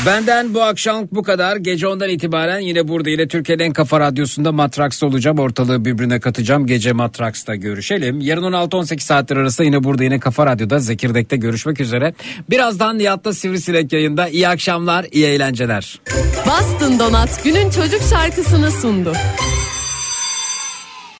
Benden bu akşam bu kadar. Gece ondan itibaren yine burada yine Türkiye'nin en kafa radyosunda Matraks'ta olacağım. Ortalığı birbirine katacağım. Gece Matraks'ta görüşelim. Yarın 16-18 saatler arası yine burada yine Kafa Radyo'da Zekirdek'te görüşmek üzere. Birazdan Nihat'ta Sivrisinek yayında. İyi akşamlar, iyi eğlenceler. Boston Donat günün çocuk şarkısını sundu.